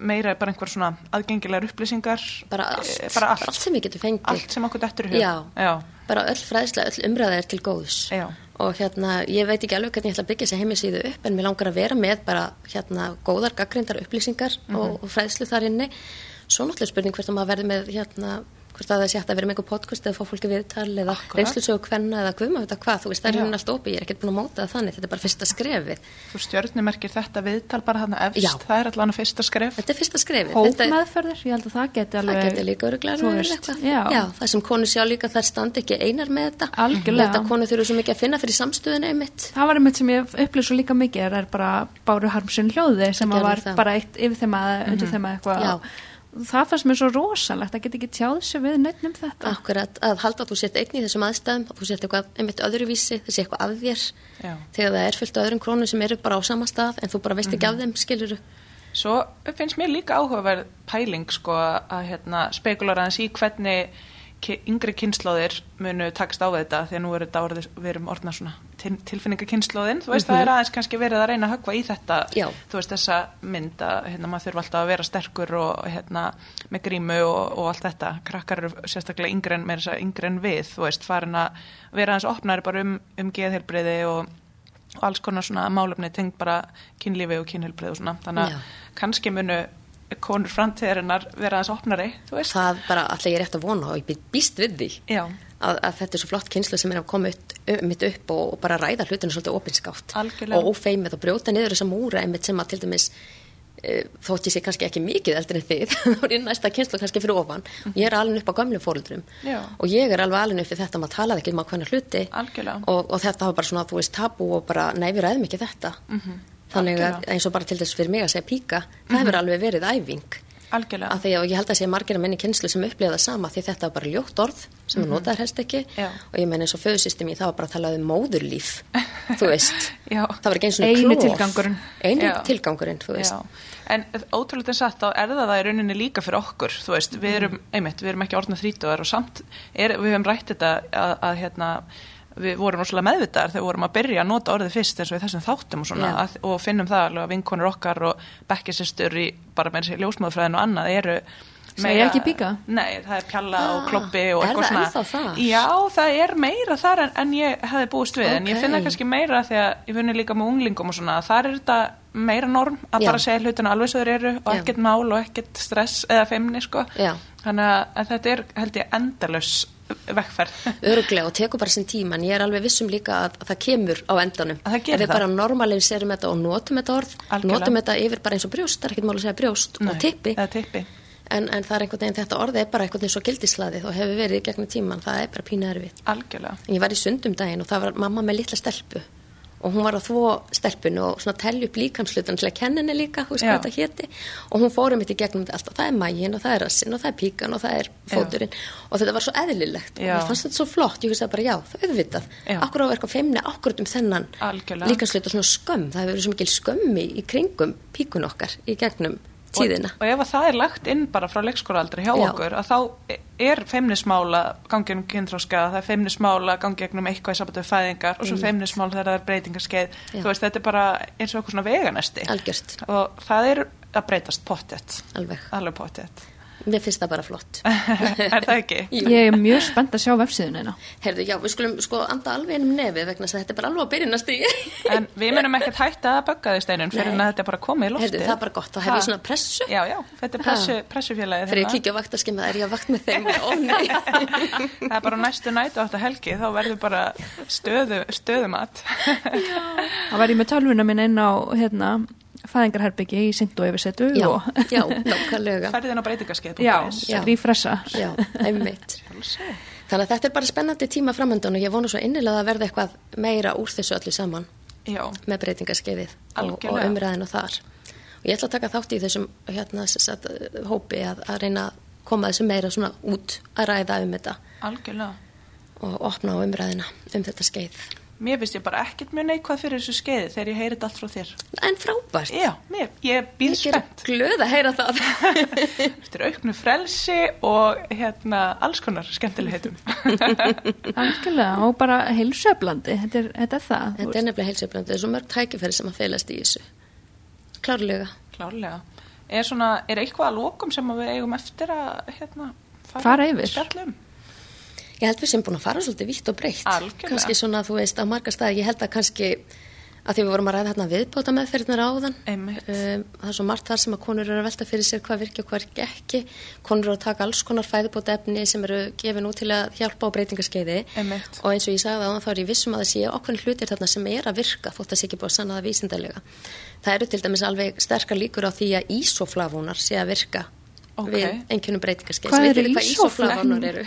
meira bara einhver svona aðgengilegar upplýsingar? bara allt, Eh, Bara allt. sem við getum fengið Allt sem okkur dettur í hug? Bara öll fræðsla, öll umræða er til góðs Já. og hérna, ég veit ekki alveg hvernig ég ætla að byggja þessi heimisíðu upp en mér langar að vera með bara hérna góðar gaggrindar upplýsingar og, og fræðslu þar inni svo náttúrulega spurning hvert að maður verði með hérna hvort að það sé hægt að vera með einhver podcast eða fá fólki viðtal eða reynslusögu hvenna eða veit að hvað, þú veist, það er Já. hérna allt opið, ég er ekkert búin að móta það þannig, þetta er bara fyrsta skrefið þú stjörnumerkir þetta viðtal bara þarna efst, Já. það er allan að fyrsta skref. þetta er fyrsta skrefið Þetta er- Hópmeðferðir, ég held að það geti alveg Það getur líka öruglega það sem konur sjá líka þær standi ekki einar með þetta. Algjörlega. Þetta konur þurfu svo mikið að finna fyrir samstöðuna einmitt. Það að að að fannst mér svo rosalegt að geta ekki tjáð sér við neitt um þetta Akkurat að halda að þú sért einn í þessum aðstæðum og þú sért eitthvað einmitt öðruvísi, þessi eitthvað af þér Já. þegar það er fullt af öðrum krónum sem eru bara á sama stað en þú bara veist ekki af þeim, skiluru. Svo finnst mér líka áhugaverð pæling sko að hérna, spekulara hans í hvernig yngri kynnslóðir munu takast á þetta því að nú er þetta orðið, við erum orðna svona til, tilfinningakynnslóðin, þú veist það er aðeins kannski verið að reyna að höggva í þetta Já. þú veist þessa mynd að hérna, maður þurfa alltaf að vera sterkur og hérna, með grímu og, og allt þetta. Krakkar eru sérstaklega yngri en, yngri en við, þú veist, farin að vera aðeins opnari bara um, um geðhelbriði og, og alls konar svona málefni tengt bara kynlífi og kynhelbriði og svona, þannig að kannski munu konur framtíðarinnar vera aðeins opnari, það bara alltaf ég er rétt að vona og ég bý- býst við því. Að, að þetta er svo flott kynslu sem er að koma mitt upp og, og bara ræða hlutinu svolítið opinskátt. Og ófeimið og brjóta niður þessa múra einmitt sem að til dæmis e, þótt ég sé kannski ekki mikið eldur en þið [LAUGHS] þá er ég næsta kynslu kannski fyrir ofan. Og ég er alveg upp á gömlu fóruldrum Já. og ég er alveg alveg upp við þetta maður talaði ekki um að hvernig hluti og, og þetta var bara svona þú veist tabú og bara nei við ræðum ekki þetta þannig að eins og bara til þess fyrir mig að segja píka það hefur alveg verið æfing. Algjörlega. Að því að ég held að sé margir að minni kynslu sem upplifa það sama því þetta var bara ljótt orð sem mm -hmm. notaður helst ekki. Já. og ég meina eins og föðusystem ég það var bara að tala um móðurlíf þú veist, [LAUGHS] það var ekki eins og Eini tilgangurinn. eini Já. tilgangurinn, þú veist. Já, en ótrúlega satt þá er það í rauninni líka fyrir okkur, þú veist, við erum, einmitt, við erum ekki orðna þrítugar og samt er, við hefum rætt þetta að, að hérna, við vorum rosalega meðvitaðar þegar við vorum að byrja að nota orðið fyrst eins og þessum þáttum og svona Já. að, og finnum það alveg að vinkonur okkar og bekkisistur í bara með þessi ljósmaðurfræðin og annað eru Segja ekki píka? Nei, það er pjalla og Ah, kloppi og er eitthvað það svona ennþá þar? Já, það er meira þar en, en ég hefði búist við en ég finna kannski meira því að ég finna líka með unglingum og svona þar er þetta meira norm að Já. bara segja hlutina alveg svo þeir eru og ekkert mál og ekkert stress eða feimni sko Já. þannig að, þetta er held ég endalaus vekkferð öruglega og tekur bara sinn tíma en ég er alveg vissum líka að, að það kemur á endanum. Að það gerir ef við það. bara normaliserum þetta og notum þetta orð Algjörlega. notum þetta yfir bara eins og brjóst, það er ekkert mál að segja brjóst og tippi. eða tippi. En, en það er einhvern veginn þetta orðið er bara einhvern veginn svo gildislaðið og hefur verið gegnum tíman, það er bara pínu erfið algjörlega. En ég var í sundum daginn og það var mamma með litla stelpu og hún var að þvó stelpunu og svona telja upp líkamslutan til að kenna henni líka, þú veist Já. hvað þetta héti. Og hún fórum mitt í gegnum þetta allt. Og það er mægin og það er rassin og það er píkan og það er fóturinn. Og þetta var svo eðlilegt. Já. og mér fannst þetta svo flott, ég hugsaði bara já, það er auðvitað. Já. akkur á að verka feimni, akkurat um þennan líkamslut og svona skömm. Það hefur verið svo mikil skömmi í kringum píkun okkar í gegnum tíðina. Og, og ef að það er lagt inn bara frá leikskóraaldri hjá Já. okkur að þá er feimnismála gangi um kynþróska, það er feimnismála gangi um eitthvað í við fæðingar og svo feimnismál þegar það er breytingarskeið. Þú veist, þetta er bara eins og eitthvað svona veganesti. Algjört, og það er að breytast pottet alveg, alveg pottet mér finnst það bara flott [LAUGHS] er það ekki? Ég er mjög spennt að sjá vefsíðunina. Herðu, já, við skulum sko anda alveg innum nefið vegna þess að þetta er bara alveg að byrjina stíði. [LAUGHS] en við munum ekkert hætta að bögga því steinun fyrir en að þetta er bara komið í loftið Herðu, það er bara gott, þá hef ég svona pressu. já, já, þetta er pressu, pressufélagið Þegar ég hérna. kíkja á vaktaskema, er ég að vakt með þeim? Ó, nei. [LAUGHS] það er bara næstu nætu átt að helgi þá verður bara stöðu, stöðumat Fæðingarherbyggi í Sindu yfirsetu Já, og já, nákvæmlega. ferðið inn á breytingarskeið einmitt. Þannig að þetta er bara spennandi tíma framöndan og ég vonu svo innilega að verða eitthvað meira úr þessu öllu saman já, með breytingaskeiðið og, og umræðinu þar. Og ég ætla að taka þátt í þessum hérna, sem sagt, hópi að, að reyna að koma þessu meira svona út að ræða um þetta algjörlega og opna á umræðina um þetta skeið. Mér finnst ég bara ekkert mjög neikvað fyrir þessu skeiði þegar ég heyri þetta allt frá þér En frábært. já, mér, ég býð Ég er glöð að heyra það. [LAUGHS] eftir auknu frelsi og hérna alls konar skemmtilegheitum [LAUGHS] Algjörlega, og bara heilsöflandi, þetta er, þetta er það. þú Þetta er nefnilega heilseflandi, það er svo mörg tækifæri sem að felast í þessu. Klárlega. klárlega er, svona, er eitthvað að lokum sem að við eigum eftir að hérna, Fara yfir. spjallum Ég held við sem búin að fara svolítið vitt og breytt. Kannski svona, þú veist, á marga staði, ég held að kannski að því við vorum að ræða hérna viðbóta meðferðnar áðan. Um, það er svo margt þar sem að konur eru að velta fyrir sér hvað virki og hvað virki ekki. Konur eru að taka alls konar fæðibóta efni sem eru gefin út til að hjálpa á breytingaskeiði. Einmitt. Og eins og ég sagði áðan þá er ég vissum að það sé ákveðin hlutir þarna sem er að virka þótt að sé ekki búið að sanna það vísindarlega. Það eru til dæmis alveg sterkar líkur á því að ísoflavónar sé að virka Ok. við einhvernum breytingarskeið. Hvað eru ísoflavónar eru?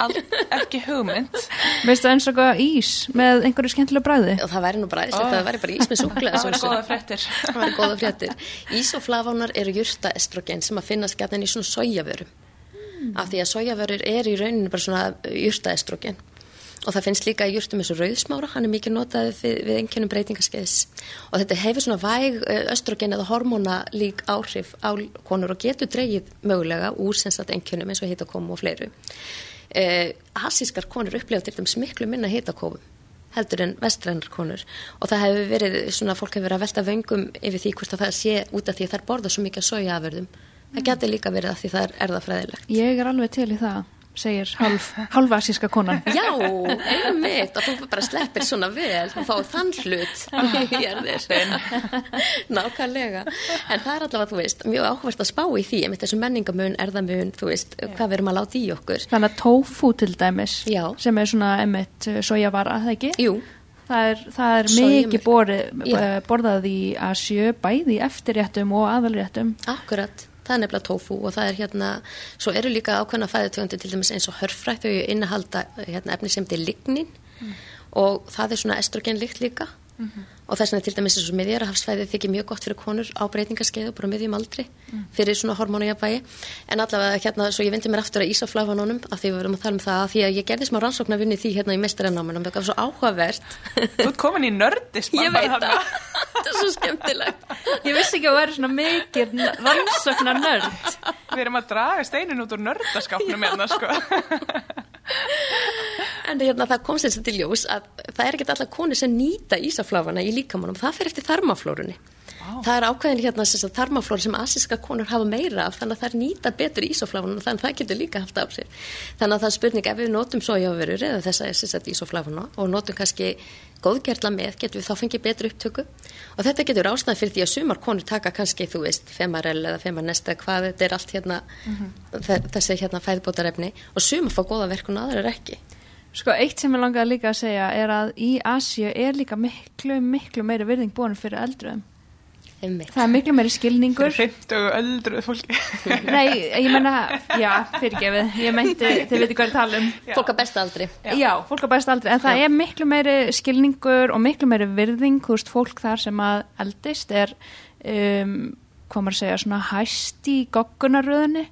Ekki hugmynd [LAUGHS] Veistu eins og eitthvað ís með einhverju skemmtilega bræði? og það væri nú bara aðeinslegt að það væri bara ís með súkulega [LAUGHS] það var góða fréttir [LAUGHS] væri fréttir Ísoflavánar eru jurta estrogen sem að finnast gætnan í svona sojavörum af því að sojavörur er í rauninu bara svona jurta estrogen og það finnst líka í jurtum eins og rauðsmára hann er mikið notaði við, við einkennum breytingaskeiðis. Og þetta hefur svona væg eh, östrogen eða hormóna lík áhrif á konur og getur dreigið mögulega úr sem sagt einkennum eins og hitt að koma og fleiru. Eh, asískar konur upplefa til dæmis miklu minna hitakófum heldur en vestrænar konur. Og það hefur verið svona fólk hefur verið að velta vöngum yfir því hvort að það sé út af því að þær borða svo mikið sojaafurðum. Það getur líka verið að því það er erðafræðilegt Ég er alveg til í það, segir halv, halvasíska konan. [LAUGHS] Já, einmitt og þú bara sleppir svona vel og fáið þann hlut í erðir [LAUGHS] nákvæmlega en það er allavega, þú veist, mjög áhvert að spá í því einmitt þessu menningamun, erðamun, þú veist hvað við erum að láta í okkur Þannig að tofu til dæmis, Já. sem er svona emitt sojavara, það ekki? Jú, Það er, það er mikið borið, Já. eh, borðað í Asju, bæði í eftirréttum og aðalréttum. akkurat það er nefnilega tofu og það er hérna svo eru líka ákveðna fæðutöfundir til dæmis eins og hörfrætt þau innahalda hérna, efni sem er lignin og það er svona estrogenlikt líka og þess vegna til dæmis eins og miðjarahafsfæði þykir mjög gott fyrir konur á breytingarskeiðu bara á miðjum aldri fyrir svona hormónujafvægi en allavega hérna svo ég vindi mér aftur að ísaflafanónum af því við verum að tala um það af því að ég gerði smá rannsókn að vinni því hérna í mestarannámanum það var svo áhugavert. Þú ert komin í nördism ég veit það, [LAUGHS] þetta er svo skemmtilegt. Ég vissi ekki að vera svona mikið rannsóknar nörd. Við erum að draga steinin út úr nördaskápnum hérna sko. En hérna, það kom sér til ljós að það er ekkert allar konur sem nýta ísaflafana í líkamannum, það fer eftir þarmaflórunni. Það er ákveðin hérna sem sagt, þarmaflór sem asíska konur hafa meira af þannig að það er nýta betur ísoflafana þannig að það getur líka haft af sér. Þannig að það er spurning ef við notum sojaverur eða þessa sem sagt, ísoflafana og notum kannski góðgerla með, getum við þá fengið betur upptöku og þetta getur ástæð fyrir því að sumar konur taka kannski, þú veist, femarell eða femarnesta, hvað þetta er allt hérna, þe- þessi hérna fæðbótarefni og sumar fá góða verkun og aðrar ekki. Sko, eitt sem ég langaði líka að segja er að í Asju er líka miklu, miklu meiri virðing búin fyrir eldruðum. Það er miklu meiri skilningur. Fyrir 50 og öldruð fólki [LAUGHS] Nei, ég menna, já, fyrirgefið, ég meinti, þið veitir hvað ég tala um. Fólk að besta aldri. Já, fólk á best aldrei, en það er miklu meiri skilningur og miklu meiri virðing, þú veist, fólk þar sem að eldist er, um, hvað maður að segja, svona hæst í goggunaröðinni,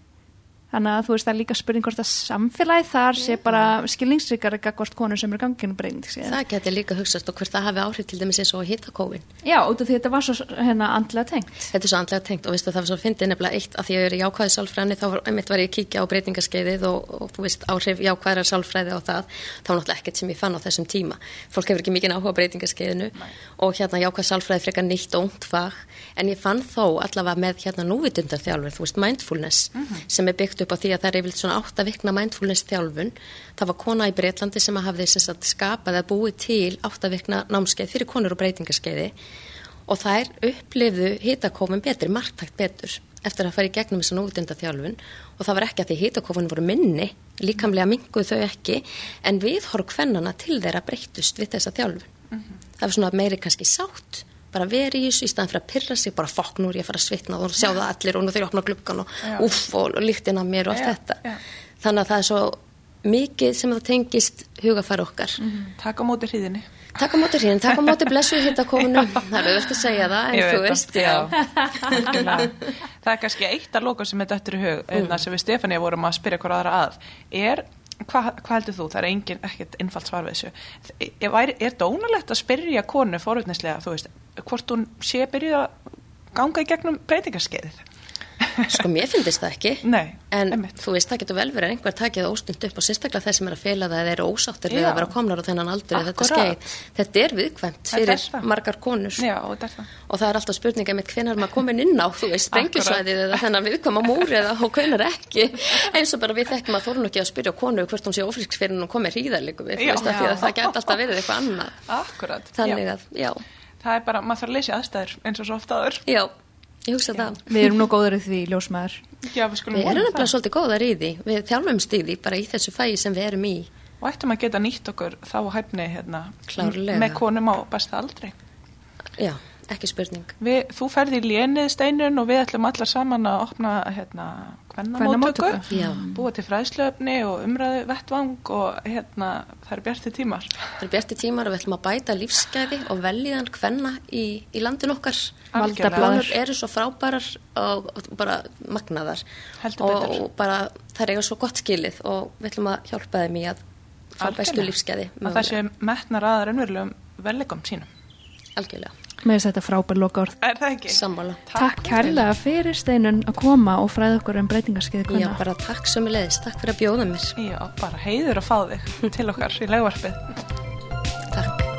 þannig að þú veist, það er líka spurning hvort að samfélagi þar sé bara skilningsrikar ekki hvort konur sem er ganginu breynd, Það getur líka hugsast og hvert það hafi áhrif til dæmis eins og hittakófin. Já, út af því þetta var svo hérna andlega tengt. Þetta er svo andlega tengt og veistu það var svo fyndið nefnilega eitt að því að ég er í jákvæði sálfræðinni þá var, einmitt var ég að kíkja á breytingaskeiðið og, og þú veist áhrif jákvæðar sálfræði á það. Var náttúrulega ekkert sem ég fann á þessum tíma. Fólk hefur ekki mikið áhuga á breytingaskeiðinu og hérna jákvæð sálfræði frekar nýtt og ungt fag en ég fann þó allavega með hérna núvitundarþjálfur, þú veist mindfulness sem er byggt upp á því að það er yfirleitt svona átta vikna mindfulness þjálfun. Það var kona í Breitlandi sem að hafði skapað að búið til átta vikna námskeið fyrir konur og breytingaskeiði og þær upplifðu hitakófin betri, marktakt betur eftir að fara í gegnum þessu nútenda þjálfun og það var ekki að því hitakófin voru minni líkamlega minguð þau ekki en viðhorf kvennana til þeirra breyttust við þessa þjálfun. Það var svona meiri kannski sátt bara verið í þessu í staðan fyrir að pyrra sig bara fokk nú er ég að fara að svitna og sjá það allir og nú ég opna gluggan og Já. uff og, og líktin af mér og allt Já, þetta. þannig að það er svo mikið sem það tengist hugafæri okkar. Takk á móti hríðinni. Takk á móti hríðin, takk á móti blessu hittakófinu það er auðvitað að segja það en Ég þú veist, það. Það er kannski eitt að loka sem er dættur í hug mm. sem við Stefania vorum að spyrja hver aðra að er, hvað hva heldur þú, það er engin ekkert innfalt svar við þessu. Er, er dónalegt að spyrja konu forutnislega, þú veist, hvort hún sé byrja að ganga í gegnum breytingarskeiðið Sko mér finnst það ekki [LAUGHS] Nei, En einmitt. þú veist, það getur vel verið að einhver takið óstund upp og sérstaklega þeir sem er að fela það eða eru ósáttir við Já. að vera komnar á þennan aldur eða þetta skeið. Þetta er viðkvæmt er fyrir það. margar konur Já, er það og það er alltaf spurninga mitt hvenar maður komin inn á, þú veist, sprengjusvæðið eða þennan viðkvæma múr eða og hvenar ekki eins og bara við þekkjum að þórun ekki að spyrja konu hvort hún sé ófrisk fyrir hún komið hríðarleiku við, þú Já. veist, Já. að það gæti alltaf verið eitthvað annað. Akkurat, Já. já, það er bara, maður þarf að leysa aðstæður eins og svo oft aður já, ég hugsa það. Við erum nú góður í því, ljósmaður. Já, við skulum Við erum nefnilega svolítið góðar í því, við þjálfumst í því bara í þessu fæi sem við erum í. og ættum að geta nýtt okkur þá hæfni hérna, Klárlega. með konum á besta aldri Já, ekki spurning. Við, þú ferði í lénið steinun og við ætlum allar saman að opna hérna, Kvennamóttöku. Já. búa til fræðslöfni og umræðu vettvang og hérna, það eru bjarti tímar. Það eru bjarti tímar og við ætlum að bæta lífsgæði og veljiðan hvenna í, í landin okkar. Valdaflaður. Konur eru svo frábærar og, og bara magnaðar Heldur og, betur. og bara það eiga svo gott skilið og við ætlum að hjálpa þeim í að fá bestu lífsgæði. Að það sé metnar aðar ennverulegum vellegum sínum. Algjörlega. Mér finnst þetta frábær loka orð. Er það ekki? Sammála. Takk kærlega fyrir steinun að koma og fræða okkur um breytingarskiði kona. Já, bara takk sem ég leiðist. Takk fyrir að bjóða mér. Já, bara heiður að fá þig til okkar í legvarpið. Takk.